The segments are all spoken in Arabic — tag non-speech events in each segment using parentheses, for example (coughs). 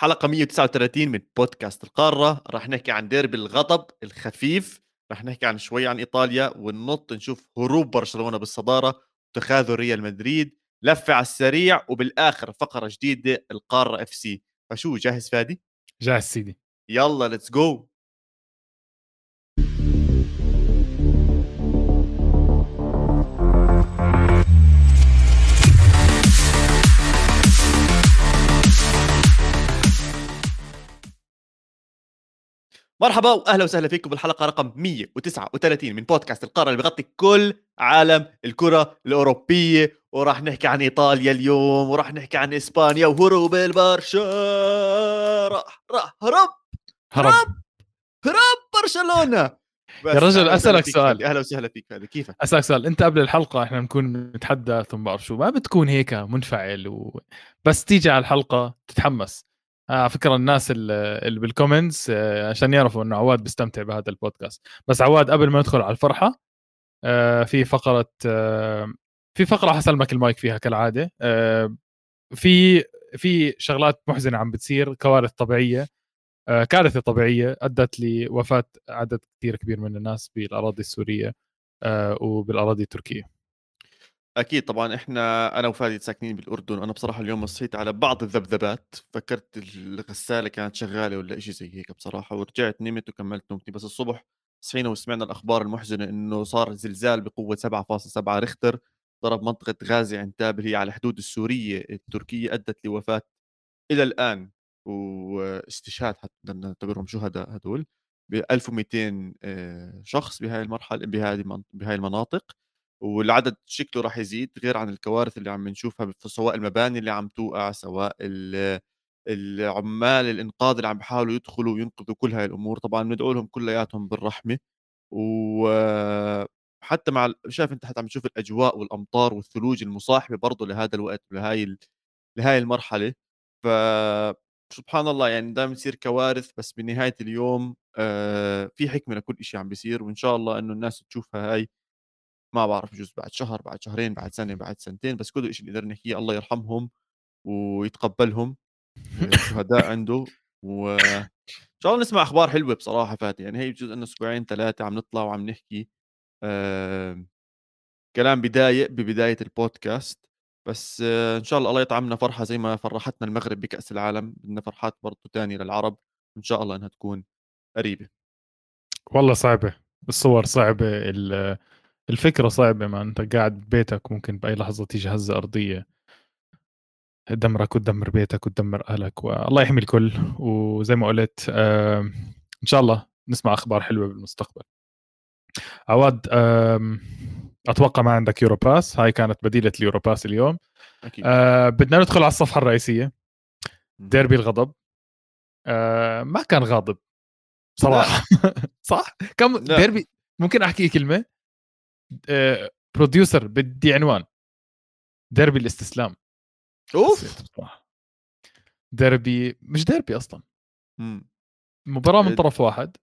حلقة 139 من بودكاست القارة. راح نحكي عن ديربي الغضب الخفيف راح نحكي عن شوي عن إيطاليا وننط نشوف هروب برشلونة بالصدارة وتخاذل ريال مدريد. لفة على السريع وبالآخر فقرة جديدة القارة إف سي. فشو جاهز فادي؟ جاهز سيدي. يلا let's go مرحبا واهلا وسهلا فيكم بالحلقة رقم 139 من بودكاست القارة اللي بغطي كل عالم الكرة الأوروبية. وراح نحكي عن إيطاليا اليوم وراح نحكي عن إسبانيا وهروب البرشا راح راح هرب. هرب هرب برشلونة. يا رجل أسألك سؤال. أهلا وسهلا فيك هذا كيفك؟ أسألك سؤال. أنت قبل الحلقة إحنا بنكون نتحدث وما بعرف شو ما بتكون هيك منفعل و... بس تيجي على الحلقة تتحمس. على آه فكرة الناس اللي بال comments آه عشان يعرفوا إنه عواد بيستمتع بهذا البودكاست. بس عواد قبل ما ندخل على الفرحة آه في فقرة في فقرة حسلمك المايك فيها كالعادة. في في شغلات محزنة عم بتصير كوارث طبيعية كارثة طبيعية أدت لوفاة عدد كثير كبير من الناس بالأراضي السورية وبالأراضي التركية. أكيد طبعا إحنا أنا وفادي ساكنين بالأردن أنا بصراحة اليوم صحيت على بعض الذبذبات فكرت الغسالة كانت شغالة ولا شيء زي هيك بصراحة ورجعت نمت وكملت نومتي بس الصبح صحينا وسمعنا الأخبار المحزنة إنه صار زلزال بقوة 7.7 ريختر ضرب منطقة غازي عنتاب اللي هي على حدود السورية التركية أدت لوفاة إلى الآن واستشهاد حتى بدنا نعتبرهم شهداء هدول ب 1200 آه، شخص بهاي المرحلة بهذه بهاي المناطق. والعدد شكله راح يزيد غير عن الكوارث اللي عم نشوفها سواء المباني اللي عم توقع سواء العمال الإنقاذ اللي عم بيحاولوا يدخلوا وينقذوا كل هاي الأمور. طبعا ندعو لهم كلياتهم بالرحمة. وحتى مع شايف أنت حتى عم تشوف الأجواء والأمطار والثلوج المصاحبة برضه لهذا الوقت ولهاي لهاي المرحلة. ف سبحان الله يعني دائما تصير كوارث بس بنهاية اليوم آه، في حكمة لكل شيء عم بيصير. وإن شاء الله إنه الناس تشوفها هاي ما بعرف بجوز بعد شهر بعد شهرين بعد سنة بعد سنتين بس كل شيء نقدر نحكيه الله يرحمهم ويتقبلهم آه، شهداء عنده و إن شاء الله نسمع أخبار حلوة بصراحة فاتي يعني هي بجوز إنه أسبوعين ثلاثة عم نطلع وعم نحكي آه كلام بضايق ببداية البودكاست بس آه إن شاء الله الله يطعمنا فرحة زي ما فرحتنا المغرب بكأس العالم بدنا فرحات برضه ثانية للعرب إن شاء الله إنها تكون قريبة. والله صعبة الصور صعبة الفكرة صعبة ما أنت قاعد ببيتك ممكن بأي لحظة تيجي هزة أرضية. تدمرك وتدمر بيتك وتدمر أهلك والله يحمي الكل. وزي ما قلت إن شاء الله نسمع أخبار حلوة بالمستقبل. عواد أتوقع ما عندك Euro Pass هاي كانت بديلة ال Euro Pass اليوم. أكيد. آه بدنا ندخل على الصفحة الرئيسية. ديربي الغضب. آه ما كان غاضب. صراحة. (laughs) صح؟ كم لا. ديربي ممكن أحكي كلمة؟ producer بدي عنوان. ديربي الاستسلام. أوف! ديربي مش ديربي أصلا. مباراة من طرف واحد.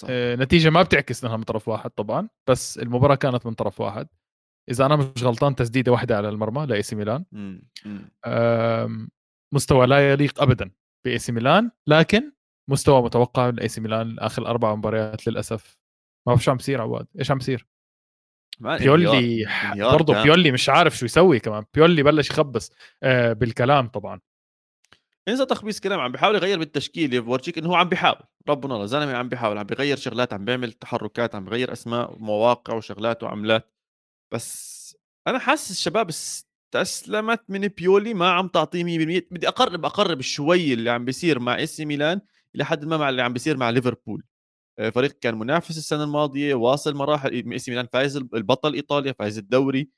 صح. آه، نتيجة ما بتعكس إنها من طرف واحد طبعا بس المباراة كانت من طرف واحد. إذا أنا مش غلطان تسديدة واحدة على المرمى لإي سي ميلان. مستوى لا يليق ابدا بإي سي ميلان لكن مستوى متوقع لإي سي ميلان آخر أربع مباريات للأسف. ما بعرف شو عم بيصير عواد. إيش عم بيصير بيولي برضه بيولي مش عارف شو يسوي كمان. بيولي بلش يخبص آه بالكلام طبعا. انسى تخبيص كلام عم بيحاول يغير بالتشكيلة بورجيك إنه هو عم بيحاول. ربنا الله زلمة عم بيحاول عم بيغير شغلات عم بيعمل تحركات عم بيغير أسماء مواقع وشغلات وعملات. بس أنا حاسس الشباب استسلمت من بيولي ما عم تعطيه 100% بدي أقرب أقرب شوي اللي عم بيصير مع إي سي ميلان إلى حد ما مع اللي عم بيصير مع ليفربول. فريق كان منافس السنة الماضية واصل مراحل إي سي ميلان فايز البطل إيطاليا فايز الدوري.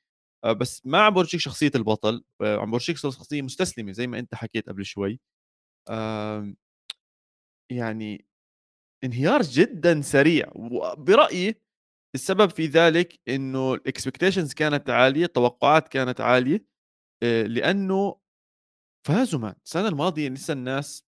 آه، بس ما عم بورجيك شخصية البطل آه، عم بورجيك شخصية مستسلمة زي ما أنت حكيت قبل شوي. يعني انهيار جدا سريع وبرايي السبب في ذلك إنه ال expectations كانت عالية التوقعات كانت عالية لأنه فازوا man. السنة الماضية لسه الناس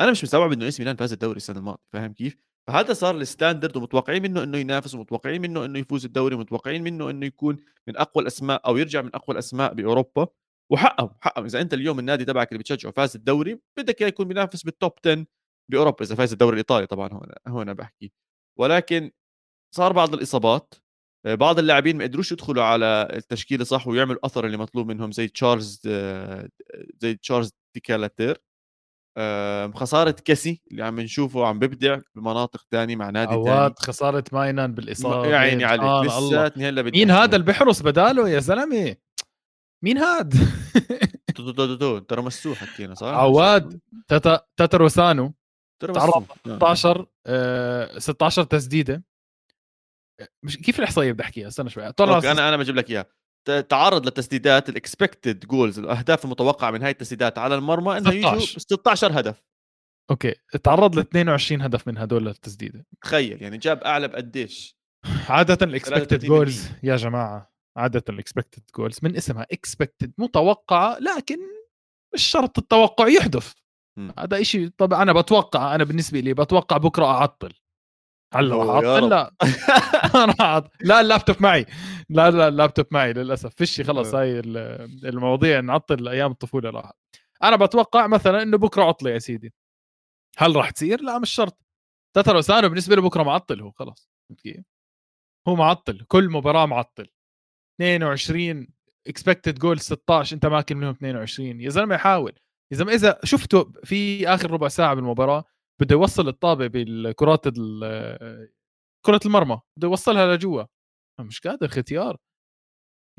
أنا مش مستوعب إنه إي سي ميلان فاز الدوري السنة الماضية فاهم كيف؟ فهذا صار ال standard ومتوقعين منه إنه ينافس ومتوقعين منه إنه يفوز الدوري ومتوقعين منه إنه يكون من أقوى الأسماء أو يرجع من أقوى الأسماء بأوروبا. وحقهم حقهم. إذا أنت اليوم النادي تبعك اللي بتشجعه فاز الدوري بدك إياه يكون بينافس بال top 10 بأوروبا إذا فاز الدوري الإيطالي طبعا هون هون بحكي. ولكن صار بعض الإصابات. آه، بعض اللاعبين ما قدروش يدخلوا على التشكيلة صح ويعملوا الاثر اللي مطلوب منهم زي تشارلز آه، زي تشارلز ديكالاتير. خسارة كسي اللي عم نشوفه عم ببدع بمناطق ثانية مع نادي ثاني عواد خسارة ماينان بالإصابة. يا عيني عليك آه لساتني هلا مين هذا اللي بيحرس بداله يا زلمة؟ مين هاد؟ (laughs) ترى مسوح حكينا صح؟ عواد تاتاروسانو تعرض 16 آه 16 تسديدة. مش كيف الإحصائية بدي أحكيها؟ استنى شوي طلع أنا أنا بجيب لك إياها. تعرض للتسديدات ال expected goals الأهداف المتوقعة من هاي التسديدات على المرمى إنه يجوا 16 هدف. okay تعرض ل 22 هدف من هدول التسديده تخيل يعني جاب أعلى بقديش؟ عادة ال expected goals يا جماعة عادة ال expected goals من اسمها expected متوقعة لكن مش شرط التوقع يحدث. هذا شيء طبعا أنا بتوقع أنا بالنسبة لي بتوقع بكرة أعطل. هلا اعطل لا (laughs) أنا لا اللابتوب معي. لا لا اللابتوب معي للأسف. فيش خلص آه. هاي المواضيع نعطل أيام الطفولة راحت. أنا بتوقع مثلا إنه بكرة عطلة يا سيدي. هل راح تصير؟ لا مش شرط. تاتاروسانو بالنسبة له بكرة معطل هو خلص. كيف؟ هو معطل كل مباراة معطل. 22 expected goal 16 أنت ماكل منهم 22 يا زلمة حاول. يا زلمة إذا شفته في آخر ربع ساعة بالمباراة بده يوصل الطابة بالكرات كرة المرمى بده يوصلها لجوا. مش قادر ختيار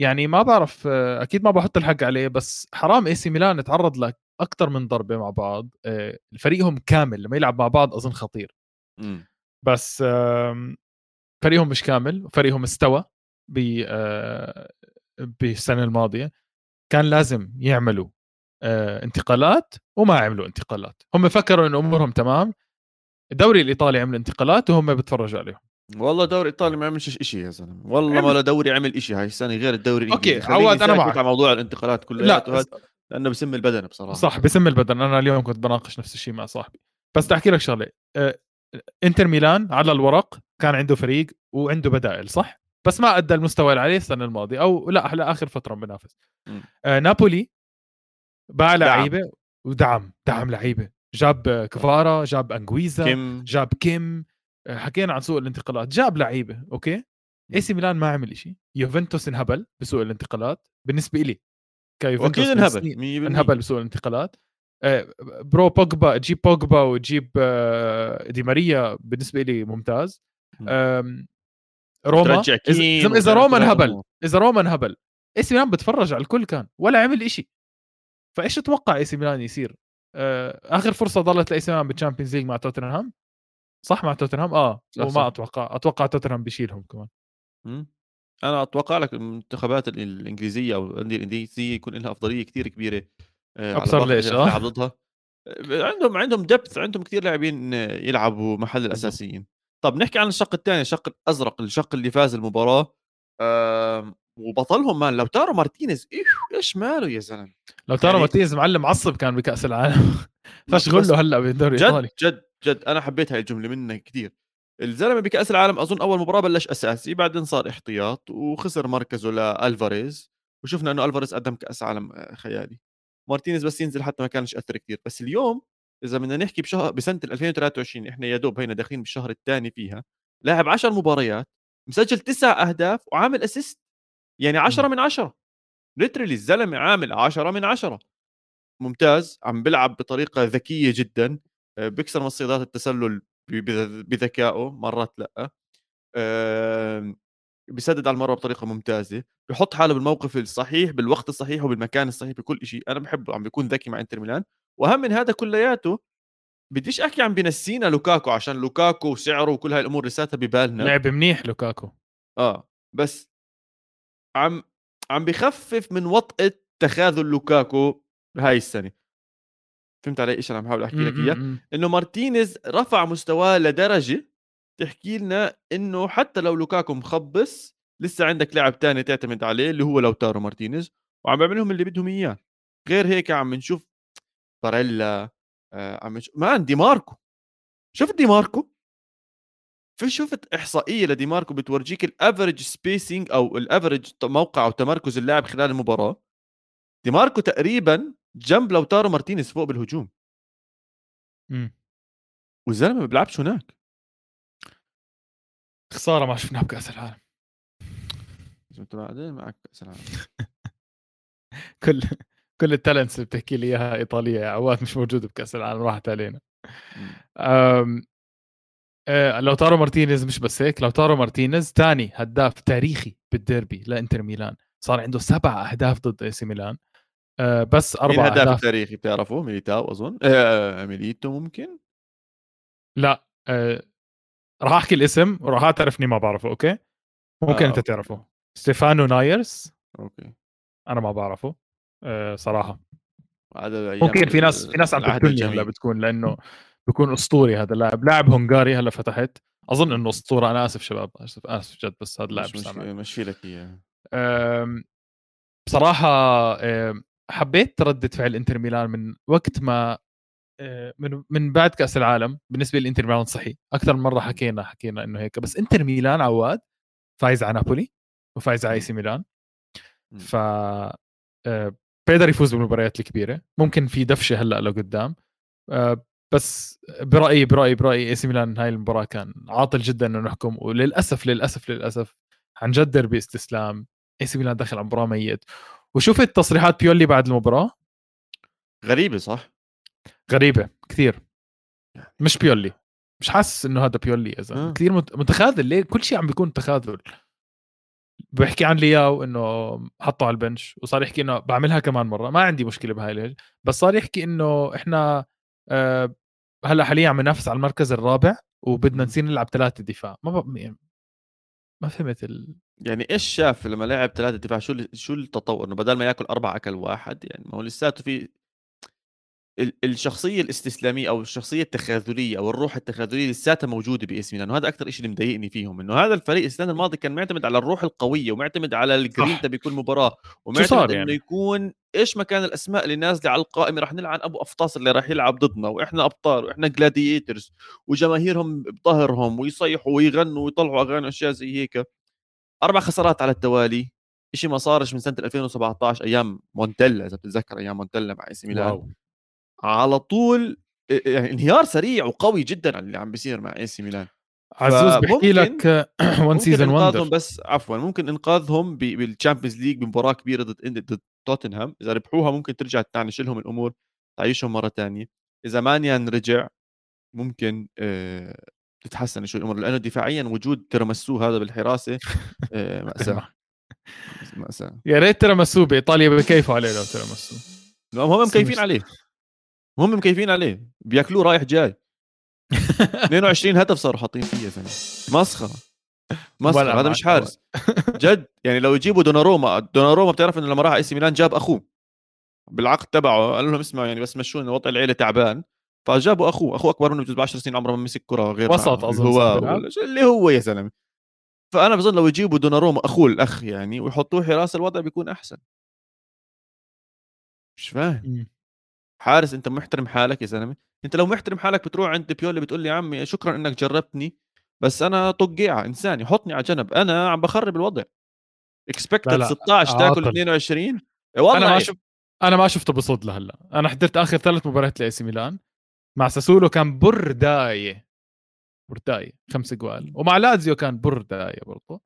يعني ما بعرف أكيد ما بحط الحق عليه بس حرام إي سي ميلان تعرض لك أكثر من ضربة مع بعض. آه، فريقهم كامل لما يلعب مع بعض أظن خطير. م. بس فريقهم مش كامل فريقهم استوى آه، بالسنة الماضية. كان لازم يعملوا انتقالات وما عملوا انتقالات. هم فكروا انه أمورهم تمام. الدوري الإيطالي عمل انتقالات وهم بيتفرجوا عليهم. والله الدوري الايطالي ما عملش شيء يا زلمة. والله ما دوري عمل شيء هاي السنة غير الدوري أوكي عواد أنا معك. موضوع الانتقالات كلها لا لأنه بسم البدن بصراحة. صح بسم البدن. أنا اليوم كنت بناقش نفس الشيء مع صاحبي. بس بدي أحكي لك شغلة. أه إنتر ميلان على الورق كان عنده فريق وعنده بدائل صح؟ بس ما أدى المستوى اللي عليه السنة الماضية أو لا لاخر فترة بنافس أه نابولي باع لعيبة ودعم دعم لعيبة. جاب كفارا جاب أنجويزا كيم. جاب كيم. آه، حكينا عن سوق الانتقالات. جاب لعيبة okay؟ إي سي ميلان ما عمل شيء يوفنتوس انهبل بسوق الانتقالات. بالنسبة لي كيوفنتوس أكيد انهبل انهبل بسوق الانتقالات. آه، bro بوجبا تجيب بوجبا وتجيب آه، دي ماريا بالنسبة لي ممتاز. روما. إذا إذا روما انهبل إذا روما انهبل إي سي ميلان بتفرج على الكل كان ولا عمل شيء فايش تتوقع اي سي ميلان يصير؟ آخر فرصة ضلت لاي سي ميلان بال Champions League مع توتنهام صح مع توتنهام آه وما أتوقع أتوقع توتنهام بيشيلهم كمان. أنا أتوقع لك المنتخبات الإنجليزية أو الأندية الإنجليزية يكون لها أفضلية كثير كبيرة آه، أبصر ليش آه. ضدها آه، عندهم عندهم depth عندهم كثير لاعبين يلعبوا محل الأساسيين. طب نحكي عن الشق الثاني الشق الأزرق الشق اللي فاز المباراة. آه وبطلهم man. لاوتارو مارتينيز إيش؟ إيش ماله يا زلمة؟ لاوتارو يعني... مارتينيز معلم معصب كان بكأس العالم. (laughs) فشغل له هلأ بالدوري الايطالي جد جد أنا حبيت هاي الجملة منه كثير الزلمة بكأس العالم أظن أول مباراة بلش أساسي بعدين صار احتياط وخسر مركزه لألفاريز. وشفنا إنه ألفاريز قدم كأس عالم آه، خيالي. مارتينيز بس ينزل حتى ما كانش اثر كثير بس اليوم إذا بدنا نحكي بشهر بسنة 2023 إحنا يا دوب هينا داخلين بالشهر الثاني فيها. لاعب 10 مباريات مسجل تسع أهداف وعامل assist يعني 10 من 10 literally الزلمة عامل 10 من 10 ممتاز عم بيلعب بطريقة ذكية جدا آه، بيكسر مصيدات التسلل بذكائه مرات لأ. بيسدد على المرمى بطريقة ممتازة. بحط حاله بالموقف الصحيح بالوقت الصحيح وبالمكان الصحيح بكل شيء أنا بحبه عم بيكون ذكي مع إنتر ميلان. وأهم من هذا كلياته بديش أحكي عم بنسينا لوكاكو عشان لوكاكو وسعره وكل هاي الأمور لساتها ببالنا. لعب منيح لوكاكو. آه بس عم عم بخفف من وطأة تخاذل لوكاكو هاي السنة. فهمت علي إيش أنا عم بحاول أحكي لك إياه؟ إنه مارتينيز رفع مستواه لدرجة تحكي لنا إنه حتى لو لوكاكو مخبص لسه عندك لاعب تاني تعتمد عليه اللي هو لوتارو مارتينيز وعم بيعملهم اللي بدهم إياه. غير هيك عم نشوف باريلا آه عم نشوف مان دي ماركو. شفت دي ماركو؟ في شفت إحصائية لدي ماركو بتورجيك ال average spacing أو ال average موقع أو تمركز اللاعب خلال المباراة. دي ماركو تقريبا جنب لوتارو مارتينيز فوق بالهجوم. إمم. والزلمه ما بيلعبش هناك؟ خسارة ما شفناها بكأس العالم. انت بعدين معك كاس العالم. (laughs) كل كل ال talents اللي بتحكي لي إياها إيطالية يا عواد مش موجودة بكأس العالم راحت علينا. إمم. آمم آآ لوتارو مارتينيز مش بس هيك، لوتارو مارتينيز تاني هداف تاريخي بالديربي لإنتر ميلان، صار عنده 7 أهداف ضد AC ميلان آآ بس مين 4 الهداف أهداف التاريخي بتعرفه؟ ميليتاو أظن آآ ميليتو ممكن؟ لأ آآ راح أحكي الاسم وراح أعترف إني ما باعرفه أوكي؟ ممكن آه، أوكي. تعرفه، ستيفانو نايرز أوكي أنا ما صراحة، هذا أيام ممكن في ناس في ناس عم تقتلني. بتكون لإنه (laughs) بيكون أسطوري هذا اللاعب، لاعب هنغاري هلأ فتحت، أظن إمم. إنه أسطورة. أنا آسف شباب. آسف آسف جد بس هذا اللاعب مش مشي لك بصراحة آمم، حبيت ردة فعل إنتر ميلان من وقت ما من من بعد كأس العالم. بالنسبة لإنتر ميلان صحي، أكثر من مرة حكينا حكينا إنه هيك، بس إنتر ميلان عواد فايز على نابولي وفايز على إمم. AC ميلان. ف بيقدر يفوز بالمباريات الكبيرة، ممكن في دفشة هلأ لقدام. بس برأيي برأيي برأيي AC ميلان هاي المباراة كان عاطل جدًا إنه نحكم وللأسف للأسف للأسف عن جد ديربي استسلام AC ميلان دخل على ميت، وشُفت تصريحات بيولي بعد المباراة؟ غريبة صح؟ غريبة كثير. يعني مش بيولي. مش حاسس إنه هذا بيولي يا زلمه آه. كثير مت- متخاذل. ليه؟ كل شيء عم بيكون تخاذل. بيحكي عن لياو إنه حطه على البنش وصار يحكي إنه بعملها كمان مرة. ما عندي مشكلة بهاي الهج بس صار يحكي إنه إحنا هلأ حاليا عم ننافس على المركز الرابع وبدنا. نصير نلعب ثلاثة دفاع. ما ب... يعني ما فهمت ال... يعني إيش شاف لما لعب ثلاثة دفاع؟ شو شو التطور؟ إنه بدل ما يأكل أربعة أكل واحد يعني ما هو لساته في ال- الشخصية الاستسلامية أو الشخصية التخاذلية أو الروح التخاذلية لساتها موجودة باسم ميلان وهذا أكثر شيء اللي مضايقني فيهم إنه هذا الفريق السنة الماضية كان معتمد على الروح القوية ومعتمد على الجرينتا بكل مباراة ومعتمد صار إنه يعني؟ يكون إيش ما كان الأسماء اللي نازلة على القائمة رح نلعن أبو أفطاس اللي راح يلعب ضدنا وإحنا أبطال وإحنا gladiators وجماهيرهم بظهرهم ويصيحوا ويغنوا ويطلعوا أغاني وأشياء زي هيك. أربع خسارات على التوالي شيء ما صارش من سنة 2017 أيام مونتيلا إذا بتتذكر أيام مونتيلا مع إي سي ميلان. على طول يعني انهيار سريع وقوي جدا على اللي عم بيصير مع اي سي ميلان عزوز بحكي لك (clears throat) one ممكن season انقاذهم wonder بس عفوا ممكن انقاذهم بال Champions League بمباراه كبيرة ضد ضد توتنهام إذا ربحوها ممكن ترجع تنعش لهم الأمور تنعشهم مرة تانية. إذا مانيان رجع ممكن آه، تتحسن شوي الأمور لأنه دفاعيا وجود تيراميسو هذا بالحراسة (laughs) آه، مأساة. مأساة يا ريت تيراميسو بإيطاليا بكيفوا عليه لو لا هم مكيفين عليه. هم مكيفين عليه. بياكلوه رايح جاي. (laughs) 22 هدف صاروا حاطين فيه يا زلمه مسخرة. مسخرة. هذا مش حارس. جد. يعني لو يجيبوا دوناروما دوناروما بتعرف انه لما راح إي سي ميلان جاب أخوه. بالعقد تبعه. قال لهم اسمعوا يعني بس مشوني وضع العيلة تعبان. فجابوا أخوه. أخوه أكبر منه ب 10 سنين عمره ما مسك كرة غير وسط بيلعب. ولا شيء اللي هو يا زلمة. فأنا بظن لو يجيبوا دوناروما أخوه الأخ يعني ويحطوه حراس الوضع بيكون أحسن. مش فاهم. حارس أنت محترم حالك يا زلمة. أنت لو محترم حالك بتروح عند بيولي بتقول لي يا عمي شكرا إنك جربتني بس أنا طقيعه انساني حطني على جنب. أنا عم بخرب الوضع. expected لا، 16 تاكل عاطل. 22 والله أنا ما. شفت أنا ما شفته بصد لهلأ. أنا حضرت آخر ثلاث مباريات لأي سي ميلان. مع ساسولو كان بردايه بردايه خمس جوال. ومع لازيو كان بردايه برضه.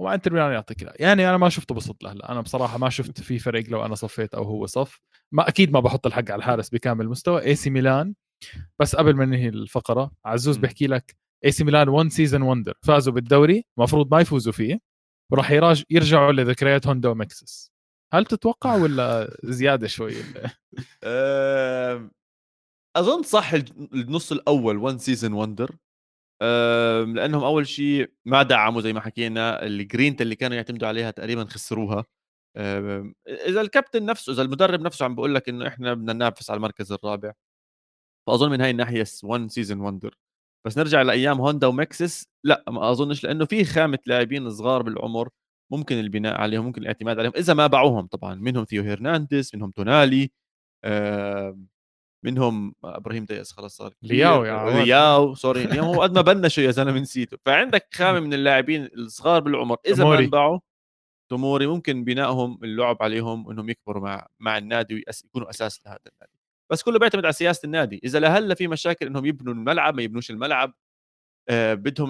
ومع إنتر ميلان يعطيك. يعني أنا ما شفته بصد لهلأ. أنا بصراحة ما شفت في فرق لو أنا صفيت أو هو صف. ما أكيد ما بحط الحق على الحارس بكامل مستوى. اي سي ميلان بس قبل ما ننهي الفقرة عزوز. بحكي لك اي سي ميلان 1 season wonder فازوا بالدوري المفروض ما يفوزوا فيه وراح يراج يرجعوا لذكريات هوندا ومكسيس هل تتوقع ولا زيادة شوي؟ (laughs) أظن صح النص الأول one season wonder لأنهم أول شيء ما دعموا زي ما حكينا الجرينتا اللي كانوا يعتمدوا عليها تقريبا خسروها. إذا الكابتن نفسه إذا المدرب نفسه عم بقول لك إنه إحنا بدنا ننافس على المركز الرابع فأظن من هاي الناحية one season wonder بس نرجع لأيام هوندا ومكسيس لأ ما أظنش لأنه في خامة لاعبين صغار بالعمر ممكن البناء عليهم ممكن الاعتماد عليهم إذا ما باعوهم طبعا منهم ثيو هيرنانديز منهم تونالي آم، منهم إبراهيم دياس خلاص صار. لياو يا عواد. لياو (laughs) sorry لياو هو قد ما بنشوا يا زلمة نسيته فعندك خامة من اللاعبين الصغار بالعمر إذا ما. انباعوا توموري ممكن بنائهم اللعب عليهم انهم يكبروا مع مع النادي ويكونوا أساس لهذا النادي. بس كله بيعتمد على سياسة النادي. إذا لهلا في مشاكل إنهم يبنوا الملعب ما يبنوش الملعب آه بدهم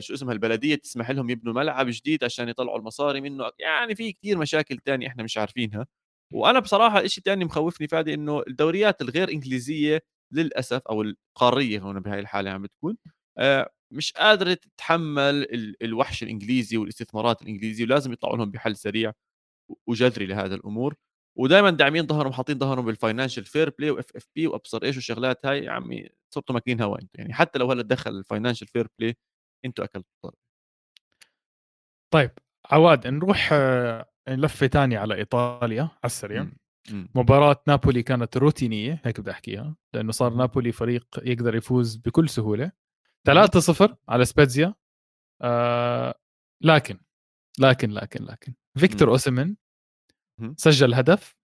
شو اسمها البلدية تسمح لهم يبنوا ملعب جديد عشان يطلعوا المصاري منه. يعني في كثير مشاكل تانية إحنا مش عارفينها. وأنا بصراحة شيء ثاني مخوفني فادي إنه الدوريات الغير إنجليزية للأسف أو القارية هون بهاي الحالة عم بتكون آه مش قادره تتحمل الوحش الإنجليزي والاستثمارات الانجليزيه ولازم يطلعوا لهم بحل سريع وجذري لهذا الأمور. ودائما داعمين ظهرهم حاطين ظهرهم بال financial fair play و FFP وأبصر إيش والشغلات هاي. يا عمي صرتوا ماكلين هوا أنتم يعني. حتى لو هلا دخل ال financial fair play أنتم أكلتوا الضرب. طيب عواد نروح آه، لفة ثانية على إيطاليا على السريع. مباراة نابولي كانت روتينية هيك بدي أحكيها لأنه صار نابولي فريق يقدر يفوز بكل سهولة. 3-0 على سبيتزيا. آه لكن لكن لكن لكن. فيكتور اوسيمن سجل هدف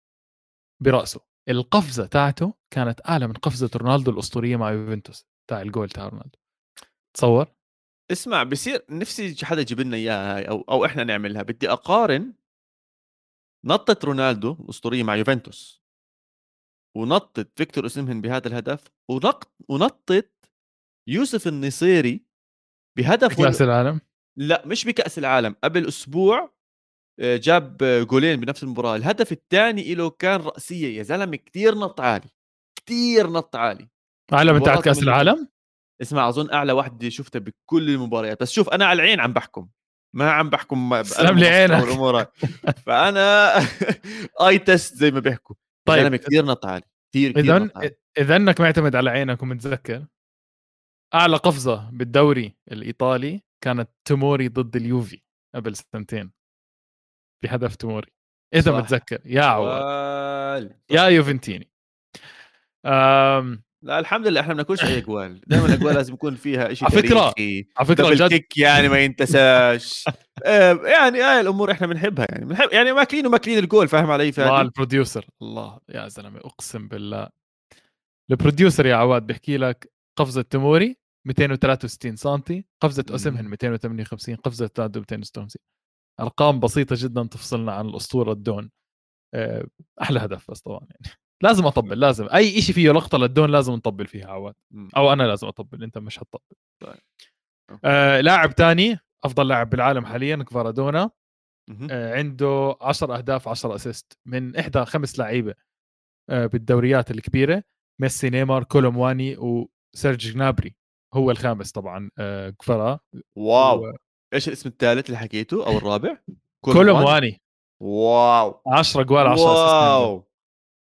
برأسه. القفزة تاعته كانت أعلى من قفزة رونالدو الأسطورية مع يوفنتوس تاع الجول تاع رونالدو. تصور؟ اسمع بصير نفسي حدا يجيب لنا إياها هاي أو أو إحنا نعملها. بدي أقارن نطت رونالدو الأسطورية مع يوفنتوس ونطت فيكتور اوسيمن بهذا الهدف ونط ونطت يوسف النصيري بهدف كاس العالم؟ لا مش بكأس العالم قبل أسبوع آه، جاب جولين بنفس المباراة. الهدف الثاني له كان رأسية يا زلمة كثير نط عالي كثير نط عالي. أعلى من تاعت كأس العالم؟ اسمع أظن أعلى وحده شفتها بكل المباريات. بس شوف أنا على العين عم بحكم. ما عم بحكم سلام لي عينك. (laughs) فأنا (laughs) eye test زي ما بيحكوا. طيب كثير نط عالي كثير كثير اذا اذا إنك معتمد على عينك ومتذكر. أعلى قفزة بالدوري الإيطالي كانت توموري ضد اليوفي قبل سنتين. في هدف توموري. إذا صح. متذكر. يا عواد يا يوفنتيني. أم... لا الحمد لله. إحنا ما بناكلش أي (laughs) أجوال. دائما الأجوال لازم يكون فيها شيء على فكرة على فكرة جد. كيك يعني ما ينتساش. (laughs) يعني هاي الأمور إحنا بنحبها يعني. بنحب يعني ماكلين وماكلين الجول فاهم علي؟ فادي ال producer. الله يا زلمة أقسم بالله. ال producer يا عواد بيحكي لك قفزة توموري 263 سم قفزة اوسمهن 258 قفزة الدون 256 أرقام بسيطة جدا تفصلنا عن الأسطورة الدون. آه، أحلى هدف بس طبعا يعني. (laughs) لازم أطبل لازم. أي شيء فيه لقطة للدون لازم نطبل فيها عواد. أو أنا لازم أطبل أنت مش حتطبل طيب. آه لاعب ثاني أفضل لاعب بالعالم حاليا كفارادونا آه عنده 10 أهداف 10 assist. من إحدى خمس لعيبة آه بالدوريات الكبيرة ميسي نيمار كولومواني وسيرج جنابري. هو الخامس طبعا آه كفرا Wow. و... إيش الاسم الثالث اللي حكيته أو الرابع؟ كولومواني. Wow. 10 جوال 10 wow.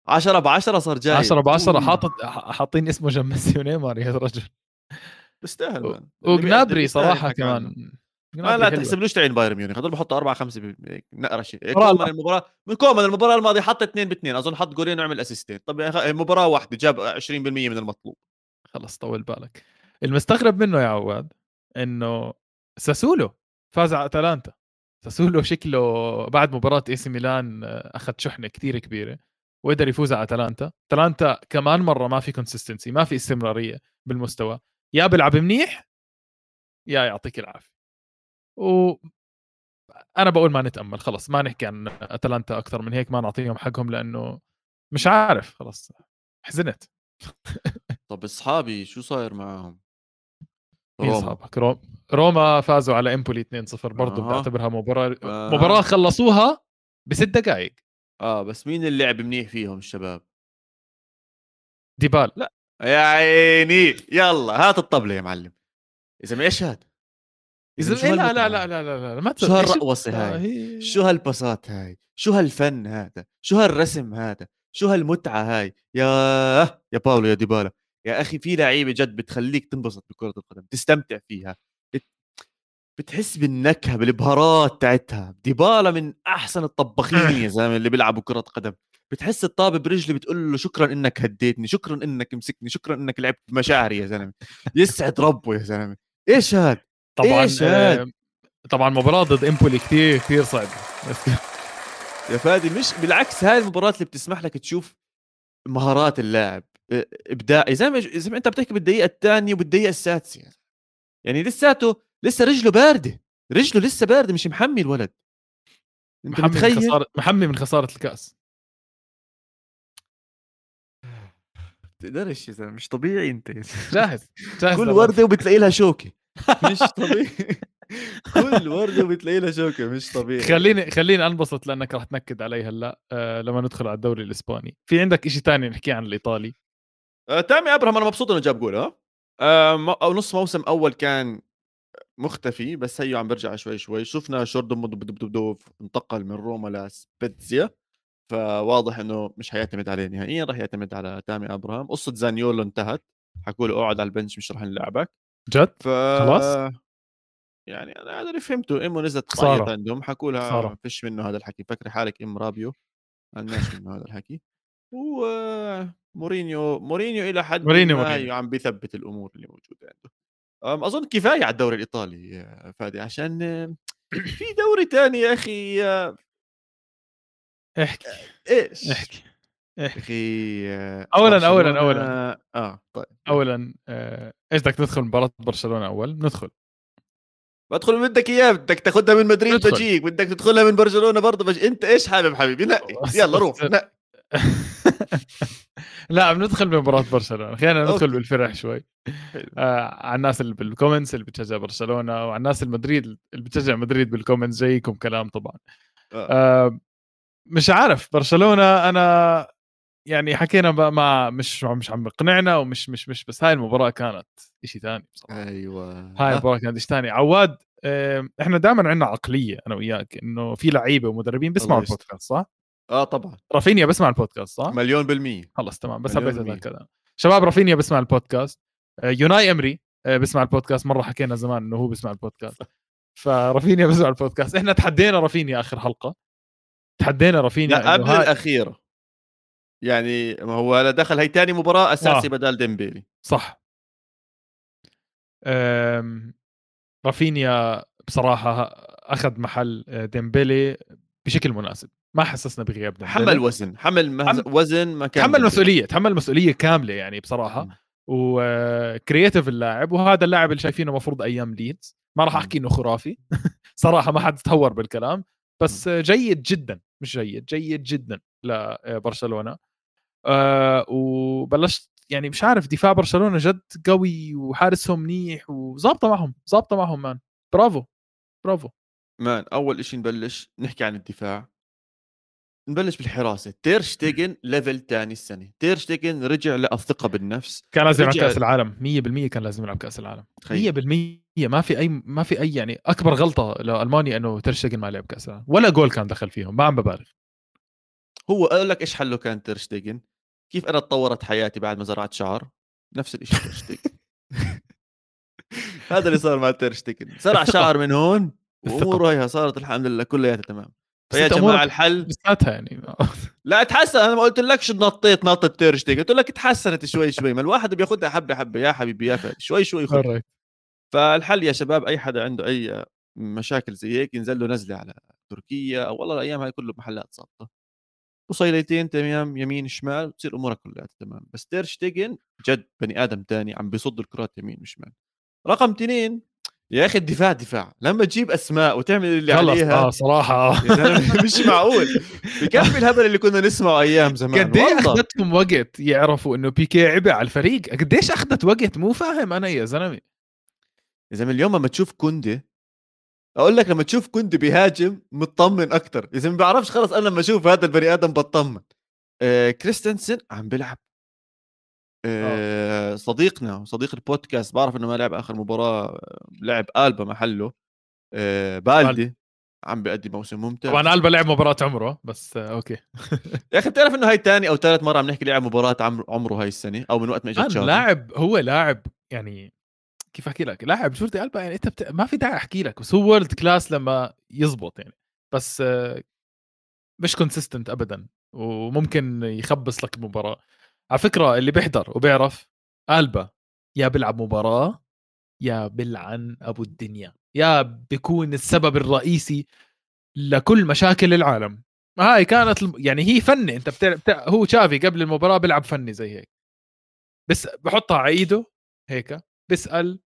10 ب 10 صار جاي. 10 ب 10 حاطط حاطين اسمه جنب ميسي ونيمار يا رجل. بيستاهل وجنابري صراحة كمان. ما لا تحسبلوش تاعين بايرن ميونخ؟ هذول بحطوا 4 5 نقرأ شيء. كومان المباراة من كومان المباراة الماضية حط 2 ب 2 أظن حط جولين وعمل اسيستين طب مباراة واحدة جاب 20% من المطلوب. خلص طول بالك. المستغرب منه يا عواد إنه ساسولو فاز على أتلانتا. ساسولو شكله بعد مباراة إي سي ميلان آه، أخذ شحنة كثير كبيرة وقدر يفوز على أتلانتا. أتلانتا كمان مرة ما في consistency ما في استمرارية بالمستوى. يا بيلعب منيح يا يعطيك العافية. و أنا بقول ما نتأمل خلص ما نحكي عن أتلانتا أكثر من هيك ما نعطيهم حقهم لأنه مش عارف خلص حزنت. طب أصحابي شو صاير معاهم؟ اصحابك روما روما فازوا على إمبولي 2-0 برضه أه. بعتبرها مباراه أه. مباراة خلصوها بست دقائق آه بس مين اللي لعب منيح فيهم الشباب؟ ديبالا يا عيني يلا هات الطبلة يا معلم يا زلمه إيش هذا؟ يا زلمه لا لا لا لا لا لا ما شو هالرقوصة هاي؟ شو هالبساط هاي؟ شو هالفن هذا؟ شو هالرسم هذا؟ شو هالمتعة هاي؟ يا يا باولو يا ديبالا يا أخي في لعيبة جد بتخليك تنبسط بكرة القدم تستمتع فيها بت... بتحس بالنكهة بالبهارات تاعتها ديبالا من أحسن الطباخين يا (laughs) زلمة اللي بيلعبوا كرة قدم. بتحس الطابة برجلي بتقول له شكرا إنك هديتني شكرا إنك مسكني شكرا إنك لعبت بمشاعري يا زلمة. يسعد ربه يا زلمة. إيش هاد طبعا إيش هاد؟ آه، طبعا مباراة ضد إمبولي كثير كثير صعبة. (laughs) يا فادي مش بالعكس هاي المباراة اللي بتسمح لك تشوف مهارات اللاعب. ابداعي زي ما زي ما أنت بتحكي بالدقيقة الثانية وبالدقيقة السادسة يعني. لساته لسه رجله باردة. رجله لسه باردة مش محمي الولد أنت محمي من متخيل؟ خساره محمي من خسارة الكأس. تقدرش يا زلمة مش طبيعي أنت جاهز جاهز كل. وردة وبتلاقي لها شوكة. (laughs) مش طبيعي. كل وردة وبتلاقي لها شوكة مش طبيعي. خليني خليني أنبسط لأنك راح تنكد علي هلأ. آه لما ندخل على الدوري الإسباني. في عندك شيء تاني نحكي عن الإيطالي؟ تامي أبراهام أنا مبسوط إنه جاب جول ها آه، م- أو نص موسم أول كان مختفي بس هيو عم برجع شوي شوي. شفنا شومورودوف انتقل من روما لسبيتزيا فواضح إنه مش حيعتمد عليه نهائيا راح يعتمد على تامي أبراهام. قصة زانيولو انتهت. حكوا له أقعد على ال bench مش راح نلعبك. جد؟ ف خلاص؟ يعني أنا هذا اللي فهمته. امه نزلت. تعيط عندهم. حكوا لها. فيش منه هذا الحكي. فكري حالك ام رابيو. قالناش منه هذا الحكي. ومورينيو مورينيو إلى حد مورينيو- ما مورينيو. عم بيثبت الأمور اللي موجودة عنده. أظن كفاية على الدوري الإيطالي فادي عشان آه، (clears throat) في دوري تاني يا أخي آه، احكي إيش احكي أخي آه، أولاً- برشلونة- أولاً. آه طيب اولا آه، إيش بدك ندخل مباراة برشلونة أول؟ ندخل. بدخل من بدك إياه بدك تاخذها من مدريد. بجيك بدك تدخلها من برشلونة برضه بجيك أنت إيش حابب حبيبي؟ نقي (laughs) يلا روح نقي. (laughs) لا بندخل بمباراة برشلونة خلينا ندخل أوكي. بالفرح شوي. آه على الناس اللي بال comments اللي بتشجع برشلونة وعلى الناس المدريد اللي بتشجع مدريد بال comments جايكم كلام طبعا آه. آه مش عارف برشلونة أنا يعني حكينا بقى مع مش مش عم يقنعنا ومش مش مش بس هاي المباراة كانت شيء ثاني بصراحة أيوه هاي (laughs) المباراة كانت شيء ثاني عواد آه، إحنا دائما عندنا عقلية أنا وياك إنه في لعيبة ومدربين بيسمعوا. البودكاست صح؟ آه طبعا. رافينيا بسمع البودكاست صح؟ مليون بالمية. خلص تمام. بس حبيت. الكلام شباب رافينيا بسمع البودكاست. آه، يوناي إمري آه، بسمع البودكاست. مرة حكينا زمان إنه هو بسمع البودكاست. (laughs) فرافينيا بسمع البودكاست. إحنا تحدينا رافينيا آخر حلقة. تحدينا رافينيا لا قبل هاي- الاخيره يعني ما هو دخل هي تاني مباراة اساسي آه. بدال ديمبيلي. صح. أم، رافينيا بصراحة أخذ محل آه، ديمبلي بشكل مناسب. ما حسسنا بغياب ديمبلي حمل وزن حمل مهز... حم- وزن ما كان تحمل. مسؤولية تحمل مسؤولية كاملة يعني بصراحة. و creative اللاعب وهذا اللاعب اللي شايفينه مفروض أيام ليدز ما راح. أحكي إنه خرافي. (laughs) صراحة ما حد تهور بالكلام. بس جيد جدا مش جيد جيد جدا لبرشلونه آه وبلشت يعني مش عارف دفاع برشلونة جد قوي وحارسهم منيح وظابطة معهم ظابطة معهم man. برافو برافو. man أول شيء نبلش نحكي عن الدفاع. نبلش بالحراسة. تير شتيجن level تاني السنة. تير شتيجن رجع للثقه بالنفس. كان لازم يلعب كأس العالم. 100% كان لازم يلعب كأس العالم. تخيل. 100% ما في أي ما في أي يعني أكبر غلطة لألمانيا إنه ترشتجن ما لعب كأس العالم. ولا جول كان دخل فيهم. ما عم ببالغ. هو قال لك إيش حله كان تير شتيجن؟ كيف أنا تطورت حياتي بعد ما زرعت شعر؟ نفس الشيء تير شتيجن. (laughs) هذا اللي صار مع تير شتيجن. زرع. (laughs) شعر من هون. واموره هيها صارت الحمد لله كلياتها تمام. فيا جماعة الحل. لساتها يعني. (laughs) لا تحسن أنا ما قلت لكش نطيت نطت تير شتيجن قلت لك تحسنت شوي شوي. ما الواحد بياخذها حبة حبة. يا حبيبي يا فادي شوي شوي Alright. فالحل يا شباب أي حدا عنده أي مشاكل زي هيك ينزل له نزلة على تركيا أو والله الأيام هاي كله محلات ظابطه وصيلتين تمام يمين شمال تصير أمورك كلها تمام. بس تير شتيجن جد بني آدم تاني عم بيصد الكرات يمين وشمال. رقم اثنين يا أخي الدفاع دفاع. لما تجيب أسماء وتعمل اللي خلص عليها آه صراحة. (laughs) يا زلمه مش معقول. بكفي الهبل اللي كنا نسمعه أيام زمان. قد إيه أخذتكم وقت يعرفوا إنه بيكي عبء على الفريق؟ قديش أخذت وقت؟ مو فاهم أنا يا زلمة. يا زلمة اليوم لما تشوف كوندي أقول لك لما تشوف كوندي بيهاجم مطمن أكثر اذا ما بعرفش خلص أنا لما أشوف هذا البني آدم بطمن. آه كريستنسن عم بيلعب آه. صديقنا صديق البودكاست بعرف إنه ما لعب آخر مباراة آه، لعب ألبا محله آه بالدي عم بيأدي موسم ممتاز طبعا ألبا لعب مباراة عمره بس آه أوكي. يا أخي بتعرف إنه هاي ثاني أو ثالث مرة عم نحكي لعب مباراة عمر- عمره هاي السنة أو من وقت ما man تشافي. لاعب هو لاعب يعني كيف أحكي لك؟ لاعب جوردي ألبا يعني أنت بت... ما في داعي أحكي لك بس هو world class لما يزبط يعني. بس آه، مش consistent ابدا وممكن يخبص لك المباراة. على فكرة اللي بيحضر وبيعرف ألبا يا بيلعب مباراة يا بلعن أبو الدنيا يا بيكون السبب الرئيسي لكل مشاكل العالم. هاي كانت الم- يعني هي فني أنت بتع... بتع... هو تشافي قبل المباراة بيلعب فني زي هيك. بس بحطها على إيده هيك بيسأل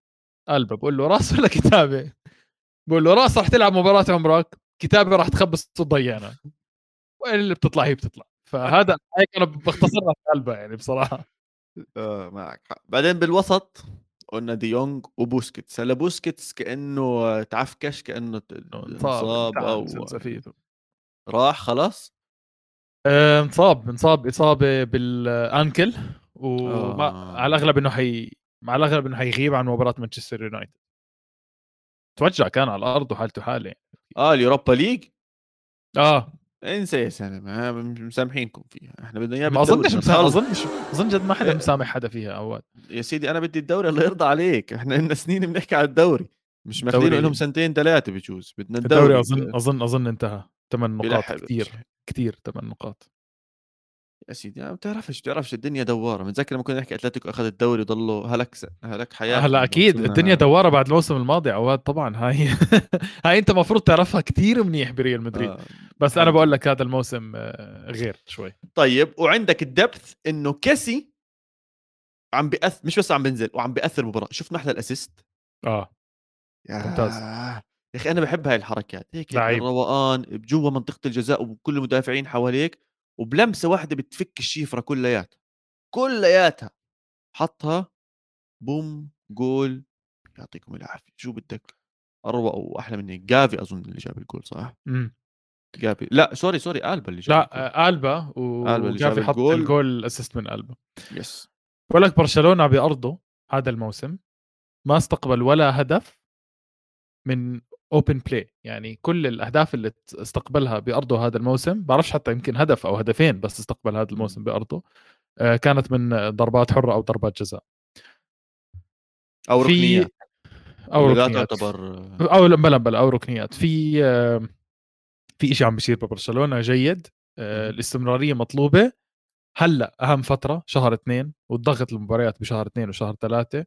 ألبا بقول له راس ولا كتابة؟ بقول له راس رح تلعب مباراة عمرك كتابة راح تخبص وتضيعنا وين اللي بتطلع؟ هي بتطلع. فهذا هيك أنا بختصرها في قلبها يعني بصراحة. آه معك حق. بعدين بالوسط قلنا ديونج وبوسكيتس. هلا بوسكيتس كأنه تعفكش كأنه انصاب أو راح خلاص؟ انصاب انصاب إصابة بالأنكل وما آه. على الأغلب إنه حي على الأغلب إنه حيغيب عن مباراة مانشستر يونايتد. توجع كان على الأرض وحالته حالة آه اليوروبا ليج؟ آه. انسى يا سلام مسامحينكم فيها إحنا بدنا اياه (laughs) ما أظنش اظن اظن جد ما حدا. مسامح حدا فيها اواد يا سيدي أنا بدي الدوري الله يرضى عليك. إحنا لنا سنين بنحكي على الدوري مش ماخذينه لهم سنتين ثلاثة بجوز بدنا الدوري الدوري. أظن أظن أظن انتهى. ثمان نقاط كثير كثير ثمان نقاط. يا سيدي ما بتعرفش بتعرفش الدنيا دوارة. متذكر لما كنا نحكي أتلتيكو أخذ الدوري وضلوا هلك هلك حياة. هلأ أكيد الدنيا دوارة بعد الموسم الماضي عواد طبعا. هاي (laughs) هاي أنت المفروض تعرفها كثير منيح بريال مدريد. آه. بس أنا بقول لك هذا الموسم آه، غير شوي. طيب وعندك الدبث إنه كيسي عم بيأثر مش بس عم بينزل وعم بيأثر مباراة شفت محلى الأسيست. آه ممتاز. يا أخي أنا بحب هاي الحركات. هيك روقان بجوا منطقة الجزاء وكل المدافعين حواليك. وبلمسة واحدة بتفك الشيفرة كلياتها كلياتها حطها boom goal يعطيكم العافية. شو بدك؟ اروق وأحلى من هيك جافي أظن اللي جاب الجول صح؟ امم جافي. لا sorry sorry ألبا اللي جاب لا ألبا وجافي حط الجول. الجول assist من ألبا. yes بقول لك برشلونة بأرضه هذا الموسم ما استقبل ولا هدف من open play يعني كل الأهداف اللي استقبلها بأرضه هذا الموسم بعرفش حتى يمكن هدف أو هدفين بس استقبل هذا الموسم بأرضه آه، كانت من ضربات حرة أو ضربات جزاء. أو ركنيات. أو ركنيات. تعتبر أو بلا بلا أو ركنيات. في في شيء عم بيصير ببرشلونة جيد آه، الاستمرارية مطلوبة. هلأ أهم فترة شهر اثنين والضغط المباريات بشهر اثنين وشهر ثلاثة